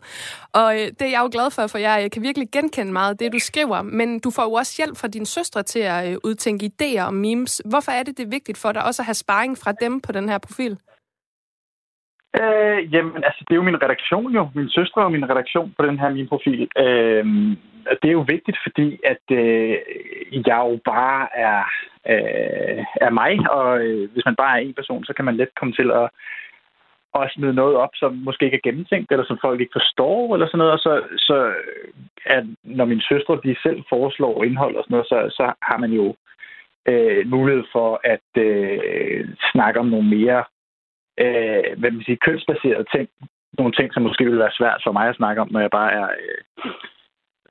Og øh, det er jeg jo glad for, for jeg, jeg kan virkelig genkende meget af det, du skriver, men du får jo også hjælp fra dine søstre til at øh, udtænke idéer og memes. Hvorfor er det, det er vigtigt for dig også at have sparring fra dem på den her profil? Øh, jamen, altså, det er jo min redaktion jo. Min søstre og min redaktion på den her min profil. Øh, det er jo vigtigt, fordi at øh, jeg jo bare er, øh, er mig, og øh, hvis man bare er en person, så kan man let komme til at at smide noget op, som måske ikke er gennemtænkt, eller som folk ikke forstår, eller sådan noget. Og så, så at når mine søstre de selv foreslår indhold og sådan noget, så, så har man jo øh, mulighed for at øh, snakke om nogle mere øh, hvad man siger, kønsbaserede ting. Nogle ting, som måske ville være svært for mig at snakke om, når jeg bare er, øh,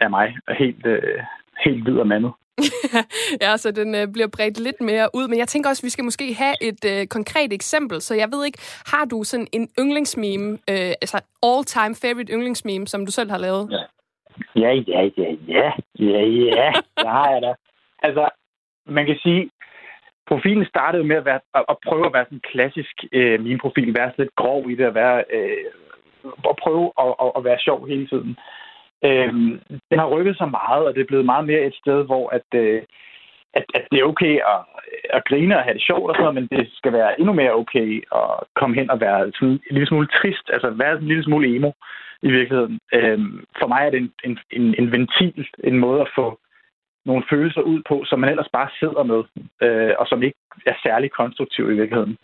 er mig, og helt, øh, helt hvid og mandet. ja, så den øh, bliver bredt lidt mere ud. Men jeg tænker også, at vi skal måske have et øh, konkret eksempel. Så jeg ved ikke, har du sådan en yndlingsmeme, øh, altså all-time favorite yndlingsmeme, som du selv har lavet? Ja, ja, ja, ja, ja, ja, ja, det har jeg da. Altså, man kan sige, profilen startede med at, være, at prøve at være sådan en klassisk øh, min profil, være lidt grov i det, at være, øh, at prøve at, at, at være sjov hele tiden. Øh, den har rykket sig meget, og det er blevet meget mere et sted, hvor at, øh, at, at det er okay at, at grine og have det sjovt og sådan noget, men det skal være endnu mere okay at komme hen og være sådan en lille smule trist, altså være en lille smule emo i virkeligheden. Øh, for mig er det en, en, en, en ventil, en måde at få nogle følelser ud på, som man ellers bare sidder med, øh, og som ikke er særlig konstruktiv i virkeligheden.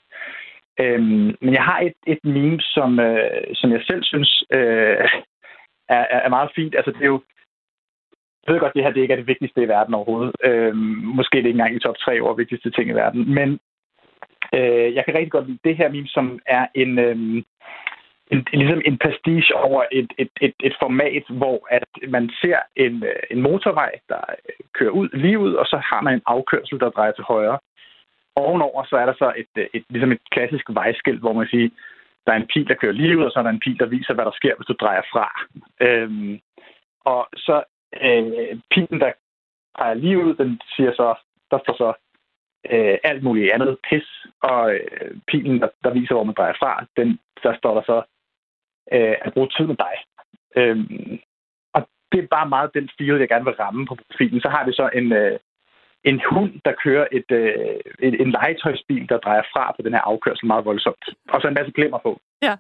Øhm, men jeg har et, et meme, som, øh, som jeg selv synes øh, er, er meget fint. Altså, det er jo, jeg ved godt, det her det ikke er det vigtigste i verden overhovedet. Øhm, måske det er ikke engang i top tre over vigtigste ting i verden. Men øh, jeg kan rigtig godt lide det her meme, som er en, øh, en, ligesom en pastiche over et, et, et, et format, hvor at man ser en, øh, en motorvej, der øh, kører ud lige ud, og så har man en afkørsel, der drejer til højre. Ovenover så er der så et, et, et, ligesom et klassisk vejskilt, hvor man siger, der er en pil, der kører lige ud, og så er der en pil, der viser, hvad der sker, hvis du drejer fra. Øhm, og så øh, pilen, der peger lige ud, den siger så, der står så øh, alt muligt andet pis, og øh, pilen, der, der viser, hvor man drejer fra, den, der står der så øh, at bruge tid med dig. Øhm, og det er bare meget den feel, jeg gerne vil ramme på profilen. Så har vi så en, øh, en hund, der kører et, øh, et, en legetøjsbil, der drejer fra på den her afkørsel meget voldsomt. Og så en masse glemmer på. Ja,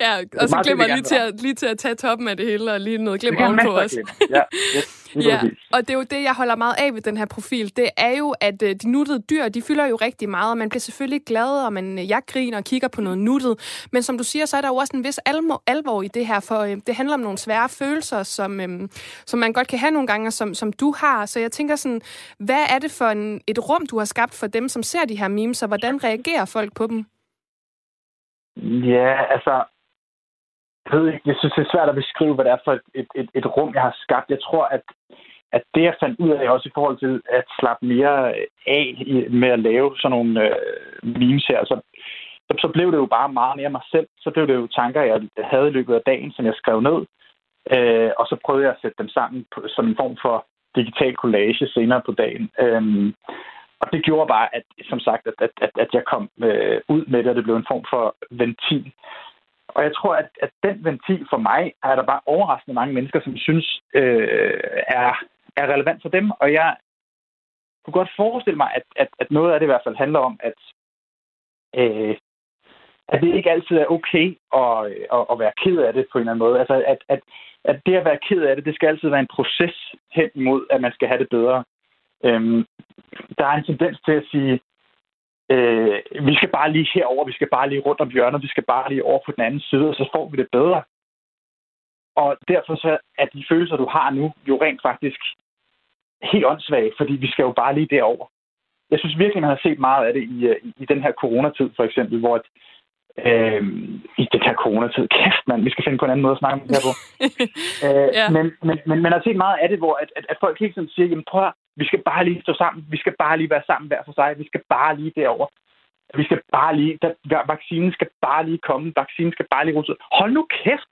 ja og så glemmer lige til, at, lige til at tage toppen af det hele, og lige noget glemmer ovenpå os. Ja, yes, ja, og det er jo det, jeg holder meget af ved den her profil. Det er jo, at øh, de nuttede dyr, de fylder jo rigtig meget, og man bliver selvfølgelig glad, og man, øh, jeg griner og kigger på noget nuttet. Men som du siger, så er der jo også en vis alvor, alvor i det her, for øh, det handler om nogle svære følelser, som, øh, som man godt kan have nogle gange, som, som du har. Så jeg tænker sådan, hvad er det for en, et rum, du har skabt for dem, som ser de her memes, og hvordan reagerer folk på dem? Ja, altså, jeg ved ikke, jeg synes, det er svært at beskrive, hvad det er for et, et, et, et rum, jeg har skabt. Jeg tror, at, at det, jeg fandt ud af også i forhold til at slappe mere af med at lave sådan nogle øh, memes her, så, så, så blev det jo bare meget mere mig selv. Så blev det jo tanker, jeg havde i løbet af dagen, som jeg skrev ned. Øh, og så prøvede jeg at sætte dem sammen på, som en form for digital collage senere på dagen. Øh, og det gjorde bare, at, som sagt, at, at, at, at jeg kom øh, ud med det, og det blev en form for ventil. Og jeg tror, at, at den ventil for mig er der bare overraskende mange mennesker, som synes øh, er, er relevant for dem. Og jeg kunne godt forestille mig, at, at, at noget af det i hvert fald handler om, at, øh, at det ikke altid er okay at, at, at være ked af det på en eller anden måde. Altså, at, at, at det at være ked af det, det skal altid være en proces hen imod, at man skal have det bedre. Øhm, der er en tendens til at sige, øh, vi skal bare lige herover, vi skal bare lige rundt om hjørnet, vi skal bare lige over på den anden side, og så får vi det bedre. Og derfor så er de følelser, du har nu, jo rent faktisk helt åndssvage, fordi vi skal jo bare lige derover. Jeg synes virkelig, man har set meget af det i, øh, i, i den her coronatid, for eksempel, hvor øh, i den her coronatid, kæft mand, vi skal finde på en anden måde at snakke om det her på. øh, ja. men, men, men man har set meget af det, hvor at, at, at folk hele tiden siger, jamen prøv at, vi skal bare lige stå sammen, vi skal bare lige være sammen hver for sig, vi skal bare lige derover. Vi skal bare lige, der, vaccinen skal bare lige komme, vaccinen skal bare lige rulle Hold nu kæft!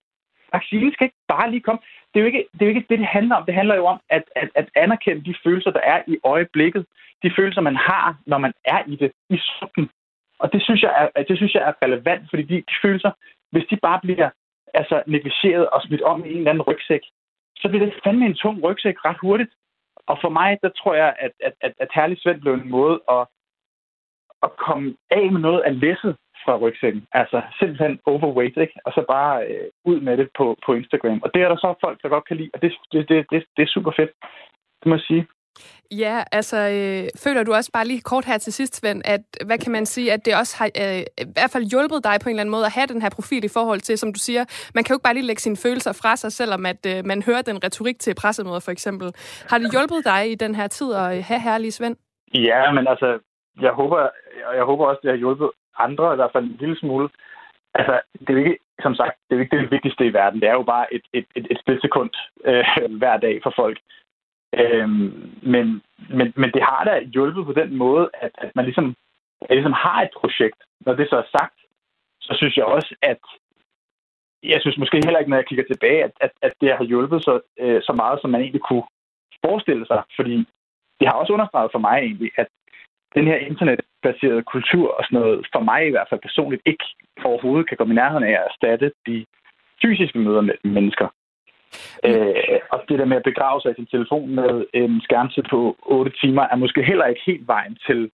Vaccinen skal ikke bare lige komme. Det er jo ikke det, er jo ikke det, det handler om. Det handler jo om at, at, at anerkende de følelser, der er i øjeblikket. De følelser, man har, når man er i det, i suppen. Og det synes jeg er, det synes jeg er relevant, fordi de, de følelser, hvis de bare bliver altså, negligeret og smidt om i en eller anden rygsæk, så bliver det fandme en tung rygsæk ret hurtigt. Og for mig, der tror jeg, at, at, at, at Herlig Svend blev en måde at, at komme af med noget af læsset fra rygsækken. Altså simpelthen overweight, ikke? Og så bare øh, ud med det på, på Instagram. Og det er der så folk, der godt kan lide, og det, det, det, det, det er super fedt. Det må jeg sige. Ja, altså øh, føler du også bare lige kort her til sidst, Svend, at hvad kan man sige, at det også har øh, i hvert fald hjulpet dig på en eller anden måde at have den her profil i forhold til, som du siger, man kan jo ikke bare lige lægge sine følelser fra sig, selvom at øh, man hører den retorik til pressemøder for eksempel. Har det hjulpet dig i den her tid at have herlige Svend? Ja, men altså, jeg håber, jeg håber også, det har hjulpet andre, i hvert fald en lille smule. Altså, det er jo ikke, som sagt, det er jo ikke det vigtigste i verden. Det er jo bare et, et, et, et splitsekund øh, hver dag for folk. Øhm, men, men, men det har da hjulpet på den måde, at, at man ligesom, at ligesom har et projekt. Når det så er sagt, så synes jeg også, at jeg synes måske heller ikke, når jeg kigger tilbage, at, at, at det har hjulpet så, øh, så meget, som man egentlig kunne forestille sig. Fordi det har også understreget for mig egentlig, at den her internetbaserede kultur og sådan noget, for mig i hvert fald personligt, ikke overhovedet kan komme i nærheden af at erstatte de fysiske møder med mennesker. Mm. Øh, og det der med at begrave sig i sin telefon med en skærmtid på 8 timer, er måske heller ikke helt vejen til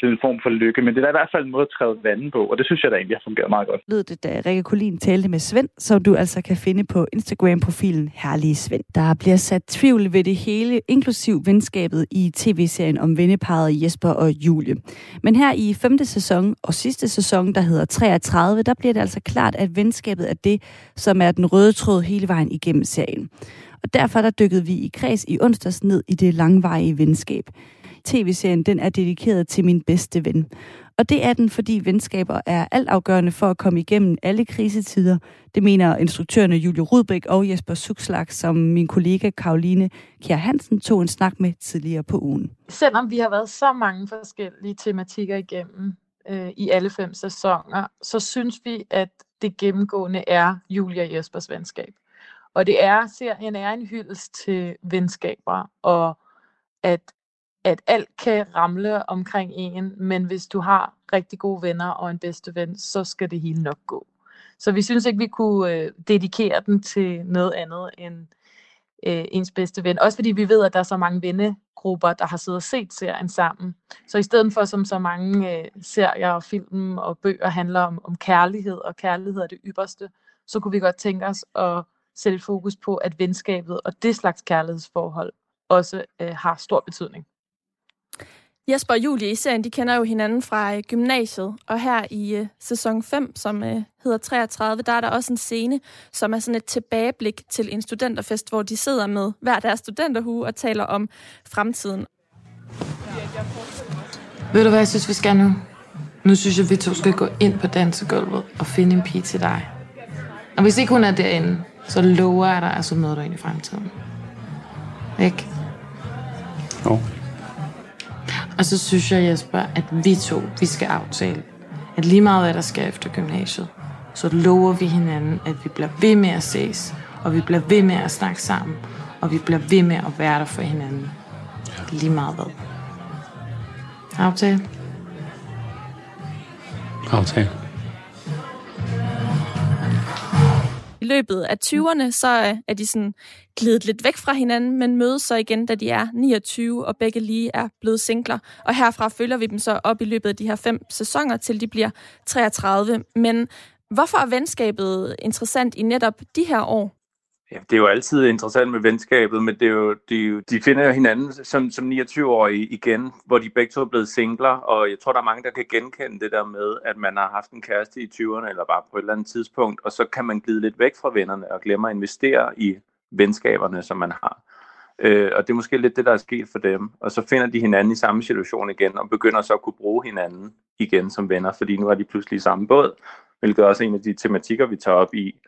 til en form for lykke, men det er da i hvert fald en måde at træde vandet på, og det synes jeg da egentlig har fungeret meget godt. Lød det, da Rikke Kolin talte med Svend, som du altså kan finde på Instagram-profilen Herlige Svend. Der bliver sat tvivl ved det hele, inklusiv venskabet i tv-serien om venneparet Jesper og Julie. Men her i femte sæson og sidste sæson, der hedder 33, der bliver det altså klart, at venskabet er det, som er den røde tråd hele vejen igennem serien. Og derfor der dykkede vi i kreds i onsdags ned i det langvarige venskab tv-serien den er dedikeret til min bedste ven. Og det er den, fordi venskaber er altafgørende for at komme igennem alle krisetider. Det mener instruktørerne Julie Rudbæk og Jesper Sukslag, som min kollega Karoline Kjær Hansen tog en snak med tidligere på ugen. Selvom vi har været så mange forskellige tematikker igennem øh, i alle fem sæsoner, så synes vi, at det gennemgående er Julia og Jespers venskab. Og det er, serien er en hyldest til venskaber, og at at alt kan ramle omkring en, men hvis du har rigtig gode venner og en bedste ven, så skal det hele nok gå. Så vi synes ikke, vi kunne øh, dedikere den til noget andet end øh, ens bedste ven. Også fordi vi ved, at der er så mange vennegrupper, der har siddet og set serien sammen. Så i stedet for, som så mange øh, serier og film og bøger handler om, om kærlighed, og kærlighed er det ypperste, så kunne vi godt tænke os at sætte fokus på, at venskabet og det slags kærlighedsforhold også øh, har stor betydning. Jesper og Julie i serien, de kender jo hinanden fra øh, gymnasiet, og her i uh, sæson 5, som uh, hedder 33, der er der også en scene, som er sådan et tilbageblik til en studenterfest, hvor de sidder med hver deres studenterhue og taler om fremtiden. Ved du hvad jeg synes, vi skal nu? Nu synes jeg, vi to skal gå ind på dansegulvet og finde en pige til dig. Og hvis ikke hun er derinde, så lover jeg dig, at så møder du ind i fremtiden. Ikke? Jo. Og så synes jeg, Jesper, at vi to, vi skal aftale, at lige meget hvad der sker efter gymnasiet, så lover vi hinanden, at vi bliver ved med at ses, og vi bliver ved med at snakke sammen, og vi bliver ved med at være der for hinanden. Lige meget hvad. Aftale? Aftale. I løbet af 20'erne, så øh, er de sådan glidet lidt væk fra hinanden, men mødes så igen, da de er 29, og begge lige er blevet singler. Og herfra følger vi dem så op i løbet af de her fem sæsoner, til de bliver 33. Men hvorfor er venskabet interessant i netop de her år? Ja, det er jo altid interessant med venskabet, men det er jo, de, er jo, de finder jo hinanden som, som 29-årige igen, hvor de begge to er blevet singler, og jeg tror, der er mange, der kan genkende det der med, at man har haft en kæreste i 20'erne, eller bare på et eller andet tidspunkt, og så kan man glide lidt væk fra vennerne og glemme at investere i venskaberne, som man har. Øh, og det er måske lidt det, der er sket for dem. Og så finder de hinanden i samme situation igen, og begynder så at kunne bruge hinanden igen som venner, fordi nu er de pludselig i samme båd, hvilket er også en af de tematikker, vi tager op i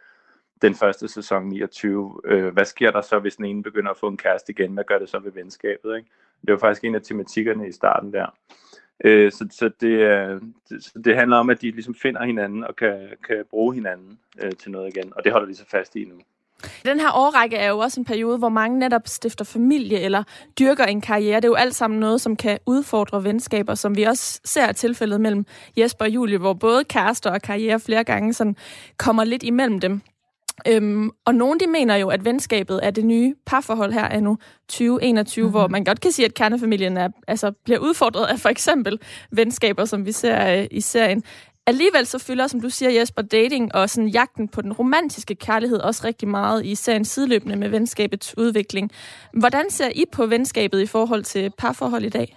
den første sæson 29. Øh, hvad sker der så, hvis den ene begynder at få en kæreste igen? Hvad gør det så ved venskabet? Ikke? Det var faktisk en af tematikkerne i starten der. Øh, så, så, det, øh, det, så det handler om, at de ligesom finder hinanden og kan, kan bruge hinanden øh, til noget igen, og det holder de så fast i nu. Den her årrække er jo også en periode, hvor mange netop stifter familie eller dyrker en karriere. Det er jo alt sammen noget, som kan udfordre venskaber, som vi også ser tilfældet mellem Jesper og Julie, hvor både kærester og karriere flere gange sådan kommer lidt imellem dem. Øhm, og nogen de mener jo, at venskabet er det nye parforhold her er nu 2021, mm-hmm. hvor man godt kan sige, at kernefamilien er, altså, bliver udfordret af for eksempel venskaber, som vi ser øh, i serien. Alligevel så fylder, som du siger, Jesper, dating og sådan jagten på den romantiske kærlighed også rigtig meget i serien sideløbende med venskabets udvikling. Hvordan ser I på venskabet i forhold til parforhold i dag?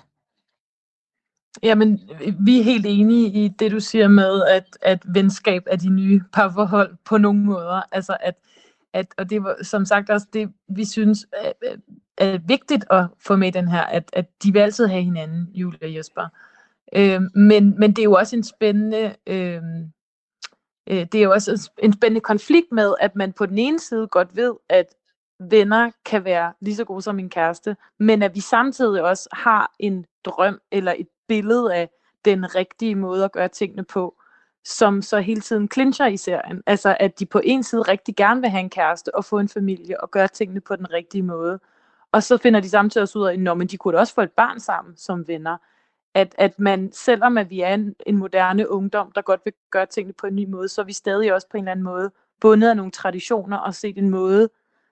Jamen, vi er helt enige i det, du siger med, at, at venskab er de nye parforhold på nogle måder. Altså, at, at, og det var som sagt også det, vi synes er, er vigtigt at få med den her, at, at de vil altid have hinanden, Julia og Jesper. Øh, men, men det er jo også en spændende... Øhm, øh, det er jo også en spændende konflikt med, at man på den ene side godt ved, at venner kan være lige så gode som en kæreste, men at vi samtidig også har en drøm eller et billede af den rigtige måde at gøre tingene på, som så hele tiden clincher i serien. Altså at de på en side rigtig gerne vil have en kæreste og få en familie og gøre tingene på den rigtige måde. Og så finder de samtidig også ud af, at de kunne da også få et barn sammen som venner at, at man, selvom at vi er en, en moderne ungdom, der godt vil gøre tingene på en ny måde, så er vi stadig også på en eller anden måde bundet af nogle traditioner og set en måde,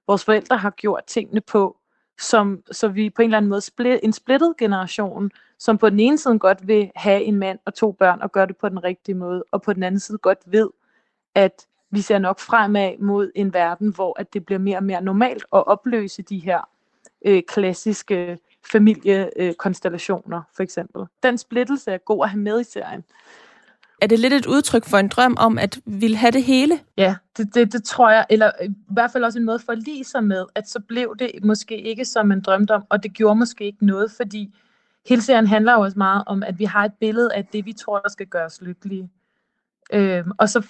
vores forældre har gjort tingene på, som, så vi på en eller anden måde split, en splittet generation, som på den ene side godt vil have en mand og to børn og gøre det på den rigtige måde, og på den anden side godt ved, at vi ser nok fremad mod en verden, hvor at det bliver mere og mere normalt at opløse de her øh, klassiske familiekonstellationer, for eksempel. Den splittelse er god at have med i serien. Er det lidt et udtryk for en drøm om at ville have det hele? Ja, det, det, det tror jeg, eller i hvert fald også en måde for at lide sig med, at så blev det måske ikke som en drømte om, og det gjorde måske ikke noget, fordi hele serien handler jo også meget om, at vi har et billede af det, vi tror, der skal gøre os lykkelige. Øhm, og så,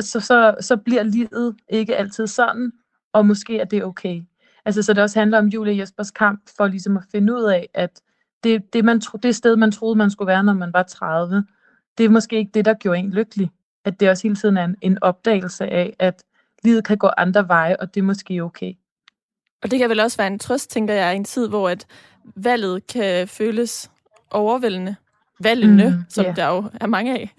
så, så, så bliver livet ikke altid sådan, og måske er det okay. Altså, så det også handler om Julie Jespers kamp for ligesom at finde ud af, at det, det, man tro, det sted, man troede, man skulle være, når man var 30, det er måske ikke det, der gjorde en lykkelig. At det også hele tiden er en, en opdagelse af, at livet kan gå andre veje, og det er måske okay. Og det kan vel også være en trøst, tænker jeg, i en tid, hvor at valget kan føles overvældende. Valgene, mm, som yeah. der jo er mange af.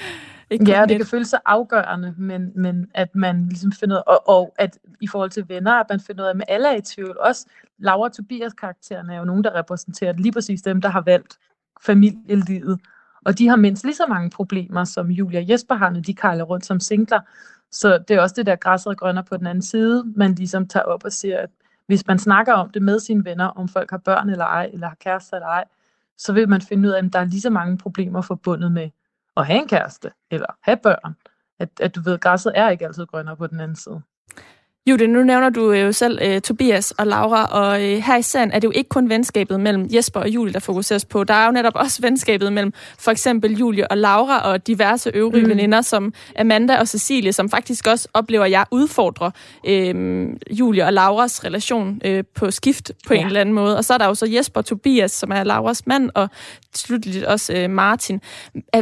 Ikke ja, det kan føles så afgørende, men, men at man ligesom finder ud og, og at i forhold til venner, at man finder ud af, at alle er i tvivl. Også Laura og Tobias karaktererne er jo nogen, der repræsenterer lige præcis dem, der har valgt familielivet. Og de har mindst lige så mange problemer, som Julia Jesper har, når de kejler rundt som singler. Så det er også det der græsset grønner på den anden side, man ligesom tager op og siger, at hvis man snakker om det med sine venner, om folk har børn eller ej, eller har kærester eller ej, så vil man finde ud af, at der er lige så mange problemer forbundet med at have en kæreste, eller have børn. At, at du ved, græsset er ikke altid grønnere på den anden side. Jude, nu nævner du jo selv uh, Tobias og Laura, og uh, her i serien er det jo ikke kun venskabet mellem Jesper og Julie, der fokuseres på. Der er jo netop også venskabet mellem for eksempel Julie og Laura og diverse øvrige mm. veninder, som Amanda og Cecilie, som faktisk også oplever, at jeg udfordrer uh, Julie og Lauras relation uh, på skift på ja. en eller anden måde. Og så er der jo så Jesper og Tobias, som er Lauras mand, og slutligt også uh, Martin.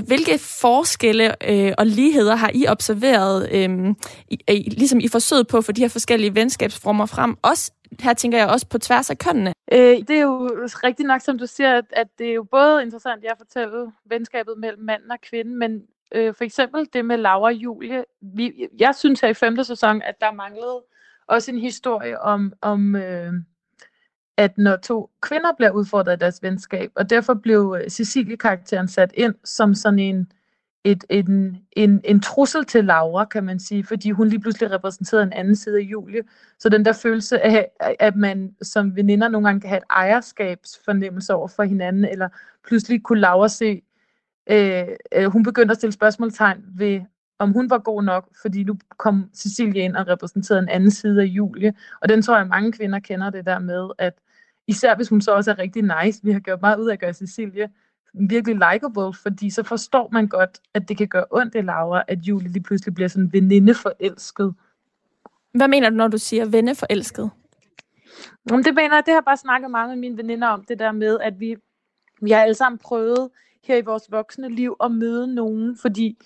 Hvilke forskelle uh, og ligheder har I observeret, uh, i, i, ligesom i forsøget på for de her forskellige venskabsformer frem. Også, her tænker jeg også på tværs af kønnene. Øh, det er jo rigtig nok, som du siger, at, at det er jo både interessant, at jeg fortæller venskabet mellem mand og kvinde, men øh, for eksempel det med Laura og Julie. Vi, jeg synes her i femte sæson, at der manglede også en historie om, om øh, at når to kvinder bliver udfordret i deres venskab, og derfor blev øh, Cecilie-karakteren sat ind som sådan en et, en, en, en trussel til Laura, kan man sige, fordi hun lige pludselig repræsenterede en anden side af Julie. Så den der følelse af, at man som veninder nogle gange kan have et ejerskabsfornemmelse over for hinanden, eller pludselig kunne Laura se, øh, øh, hun begyndte at stille spørgsmålstegn ved, om hun var god nok, fordi nu kom Cecilie ind og repræsenterede en anden side af Julie. Og den tror jeg, mange kvinder kender det der med, at især hvis hun så også er rigtig nice, vi har gjort meget ud af at gøre Cecilie virkelig likable, fordi så forstår man godt, at det kan gøre ondt i Laura, at Julie lige pludselig bliver sådan venindeforelsket. Hvad mener du, når du siger venneforelsket? Jamen, det mener jeg, det har jeg bare snakket meget med mine veninder om, det der med, at vi, vi har alle sammen prøvet her i vores voksne liv at møde nogen, fordi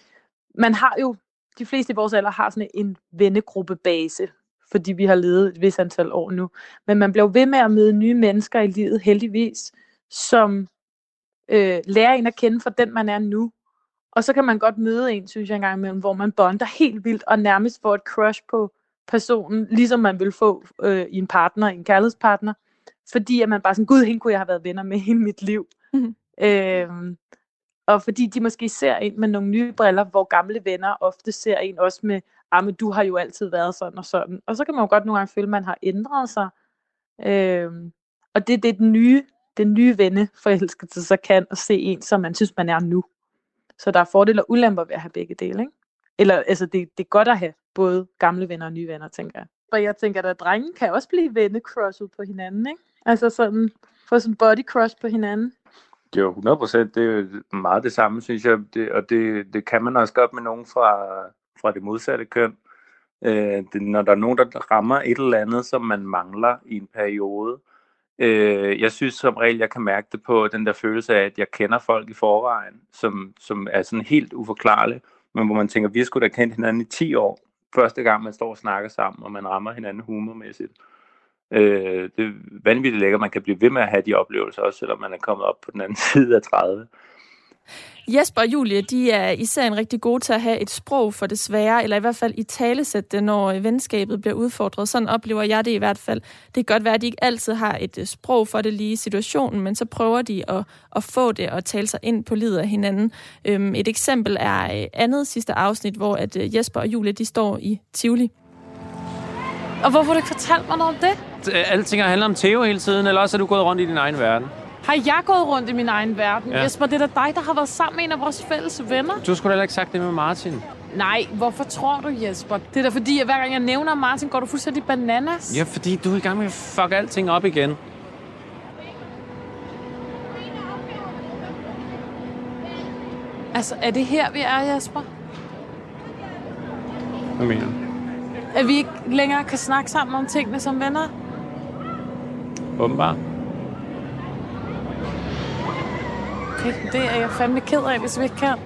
man har jo, de fleste i vores alder har sådan en vennegruppebase, fordi vi har levet et vis antal år nu. Men man bliver ved med at møde nye mennesker i livet, heldigvis, som øh, lære en at kende for den, man er nu. Og så kan man godt møde en, synes jeg engang imellem, hvor man bonder helt vildt og nærmest får et crush på personen, ligesom man vil få øh, i en partner, en kærlighedspartner. Fordi at man bare sådan, gud, hende kunne jeg have været venner med hele mit liv. Mm-hmm. Øh, og fordi de måske ser en med nogle nye briller, hvor gamle venner ofte ser en også med, ah, men du har jo altid været sådan og sådan. Og så kan man jo godt nogle gange føle, at man har ændret sig. Øh, og det er det, den nye den nye venne forelskelse så kan at se en, som man synes, man er nu. Så der er fordele og ulemper ved at have begge dele, ikke? Eller altså, det, det er godt at have både gamle venner og nye venner, tænker jeg. Og jeg tænker, at drenge kan også blive vennecrushet på hinanden, ikke? Altså sådan, få sådan body crush på hinanden. Jo, 100 procent. Det er meget det samme, synes jeg. Det, og det, det kan man også godt med nogen fra, fra det modsatte køn. Øh, det, når der er nogen, der rammer et eller andet, som man mangler i en periode, Øh, jeg synes som regel, jeg kan mærke det på den der følelse af, at jeg kender folk i forvejen, som, som er sådan helt uforklarlige, men hvor man tænker, vi skulle da kendt hinanden i 10 år, første gang man står og snakker sammen, og man rammer hinanden humormæssigt. Øh, det er vanvittigt lækkert, man kan blive ved med at have de oplevelser, også selvom man er kommet op på den anden side af 30. Jesper og Julie, de er især en rigtig gode til at have et sprog for det svære, eller i hvert fald i talesæt det, når venskabet bliver udfordret. Sådan oplever jeg det i hvert fald. Det kan godt være, at de ikke altid har et øh, sprog for det lige i situationen, men så prøver de at, at få det og tale sig ind på livet af hinanden. Øhm, et eksempel er øh, andet sidste afsnit, hvor at øh, Jesper og Julie, de står i Tivoli. Og hvorfor har du ikke fortalt mig noget om det? Alle ting handler om Theo hele tiden, eller også er du gået rundt i din egen verden. Har jeg gået rundt i min egen verden? Ja. Jesper, det er da dig, der har været sammen med en af vores fælles venner. Du skulle da heller ikke sagt det med Martin. Nej, hvorfor tror du, Jesper? Det er da fordi, at hver gang jeg nævner Martin, går du fuldstændig bananas. Ja, fordi du er i gang med at fuck alting op igen. Altså, er det her, vi er, Jesper? Hvad mener du? At vi ikke længere kan snakke sammen om tingene som venner? Åbenbart. Okay, det er jeg fandme ked af, hvis vi ikke kan.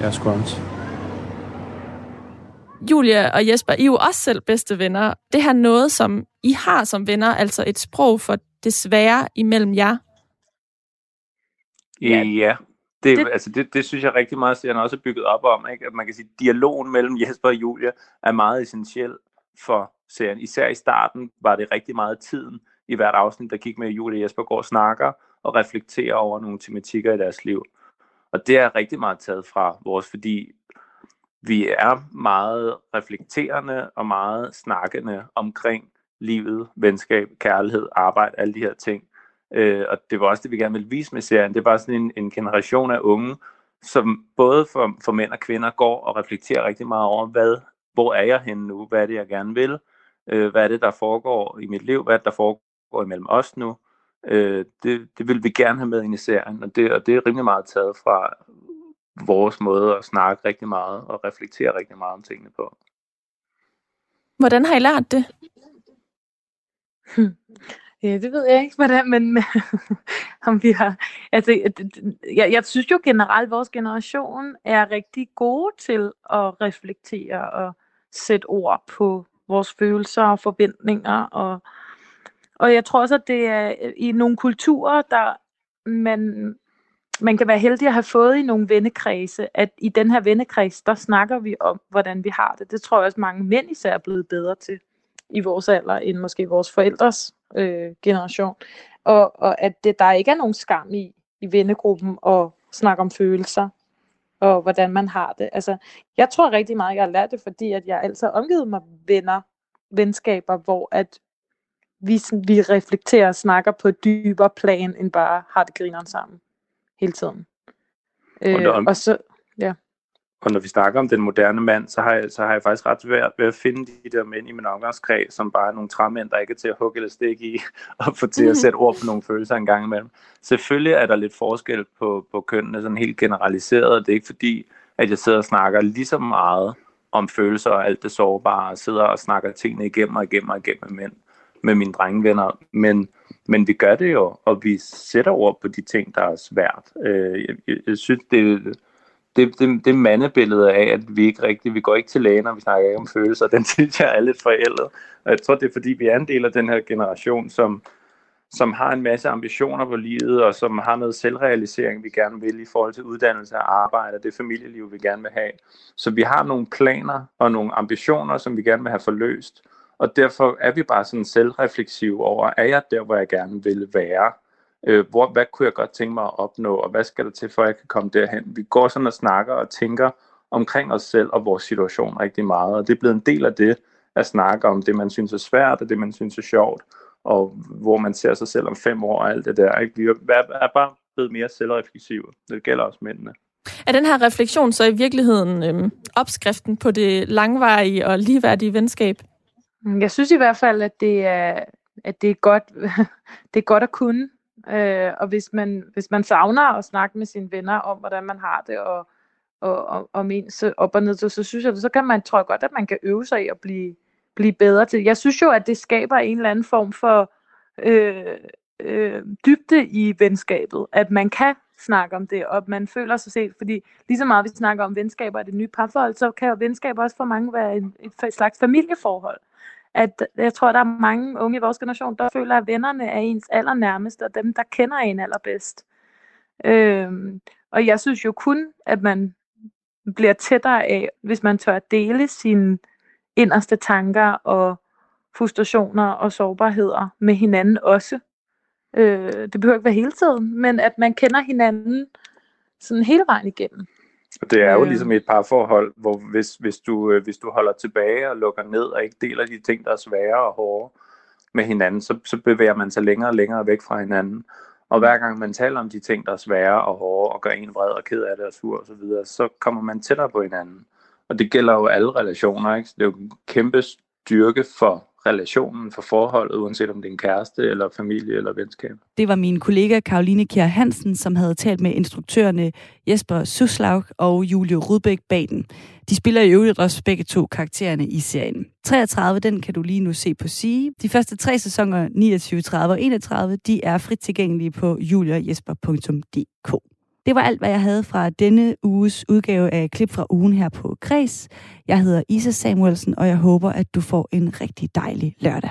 Jeg er sgu også. Julia og Jesper, I er jo også selv bedste venner. Det her noget, som I har som venner, altså et sprog for det svære imellem jer. Ja, ja. Det, Det- det, altså det, det synes jeg rigtig meget, at også er bygget op om. Ikke? At man kan sige, at dialogen mellem Jesper og Julia er meget essentiel for serien. Især i starten var det rigtig meget tiden i hvert afsnit, der gik med, at Julia og Jesper går og snakker og reflekterer over nogle tematikker i deres liv. Og det er rigtig meget taget fra vores, fordi vi er meget reflekterende og meget snakkende omkring livet, venskab, kærlighed, arbejde, alle de her ting. Øh, og det var også det, vi gerne ville vise med serien. Det var sådan en, en generation af unge, som både for, for mænd og kvinder går og reflekterer rigtig meget over, hvad, hvor er jeg henne nu? Hvad er det, jeg gerne vil? Øh, hvad er det, der foregår i mit liv? Hvad er det, der foregår imellem os nu? Øh, det, det vil vi gerne have med ind i serien, og det, og det er rimelig meget taget fra vores måde at snakke rigtig meget og reflektere rigtig meget om tingene på. Hvordan har I lært det? Ja, det ved jeg ikke, hvordan, men om vi har... Altså, jeg, jeg synes jo generelt, at vores generation er rigtig gode til at reflektere og sætte ord på vores følelser og forventninger. Og, og jeg tror også, at det er øh, i nogle kulturer, der man, man kan være heldig at have fået i nogle vennekredse, at i den her vennekreds, der snakker vi om, hvordan vi har det. Det tror jeg også, mange mænd især er blevet bedre til i vores alder, end måske vores forældres øh, generation. Og, og at det, der ikke er nogen skam i, i vennegruppen at snakke om følelser, og hvordan man har det. Altså, jeg tror rigtig meget, jeg har lært det, fordi at jeg altid har omgivet mig venner, venskaber, hvor at vi, sådan- vi reflekterer og snakker på et dybere plan, end bare har det grineren sammen hele tiden. Øh, der- og så, ja. Og når vi snakker om den moderne mand, så har jeg, så har jeg faktisk ret svært ved at finde de der mænd i min omgangskreds, som bare er nogle træmænd, der ikke er til at hugge eller stikke i, og få til at sætte ord på nogle følelser en gang imellem. Selvfølgelig er der lidt forskel på, på kønnene, sådan helt generaliseret. Det er ikke fordi, at jeg sidder og snakker lige så meget om følelser og alt det sårbare, og sidder og snakker tingene igennem og igennem og igennem med mænd, med mine drengevenner. Men, men vi gør det jo, og vi sætter ord på de ting, der er svært. Øh, jeg, jeg, jeg synes, det, det, det, det mandebillede af, at vi ikke rigtig, vi går ikke til lægen, når vi snakker ikke om følelser, den synes jeg er lidt forældet. Og jeg tror, det er fordi, vi er en del af den her generation, som, som har en masse ambitioner på livet, og som har noget selvrealisering, vi gerne vil i forhold til uddannelse og arbejde, og det familieliv, vi gerne vil have. Så vi har nogle planer og nogle ambitioner, som vi gerne vil have forløst. Og derfor er vi bare sådan selvrefleksive over, er jeg der, hvor jeg gerne vil være? Øh, hvor, hvad kunne jeg godt tænke mig at opnå, og hvad skal der til, for at jeg kan komme derhen? Vi går sådan og snakker og tænker omkring os selv og vores situation rigtig meget, og det er blevet en del af det, at snakke om det, man synes er svært, og det, man synes er sjovt, og hvor man ser sig selv om fem år og alt det der. Ikke? Vi er, er bare blevet mere selvrefleksive. Det gælder også mændene. Er den her refleksion så i virkeligheden øhm, opskriften på det langvarige og ligeværdige venskab? Mm, jeg synes i hvert fald, at det er, at det er, godt, det er godt at kunne. Øh, og hvis man, hvis man savner at snakke med sine venner om, hvordan man har det, og, og, og om ens op og ned, så, så synes jeg, så kan man, tror jeg godt, at man kan øve sig i at blive, blive bedre til. Jeg synes jo, at det skaber en eller anden form for øh, øh, dybde i venskabet, at man kan snakke om det, og man føler sig set, fordi lige så meget vi snakker om venskaber og det nye parforhold, så kan jo venskaber også for mange være en, et slags familieforhold. At jeg tror, der er mange unge i vores generation, der føler, at vennerne er ens allernærmeste, og dem, der kender en allerbedst. Øhm, og jeg synes jo kun, at man bliver tættere af, hvis man tør at dele sine inderste tanker og frustrationer og sårbarheder med hinanden også. Øh, det behøver ikke være hele tiden, men at man kender hinanden sådan hele vejen igennem. Det er jo ligesom et par forhold, hvor hvis, hvis, du, øh, hvis du holder tilbage og lukker ned og ikke deler de ting, der er svære og hårde med hinanden, så, så bevæger man sig længere og længere væk fra hinanden. Og hver gang man taler om de ting, der er svære og hårde og gør en vred og ked af det og sur og så videre, så kommer man tættere på hinanden. Og det gælder jo alle relationer, ikke? Det er jo en kæmpe styrke for relationen, for forholdet, uanset om det er en kæreste, eller familie, eller venskab. Det var min kollega Karoline Kjær Hansen, som havde talt med instruktørerne Jesper Suslaug og Julie Rudbæk Baden. De spiller i øvrigt også begge to karaktererne i serien. 33, den kan du lige nu se på sige. De første tre sæsoner, 29, 30 og 31, de er frit tilgængelige på juliajesper.dk. Det var alt, hvad jeg havde fra denne uges udgave af Klip fra ugen her på Kres. Jeg hedder Isa Samuelsen, og jeg håber, at du får en rigtig dejlig lørdag.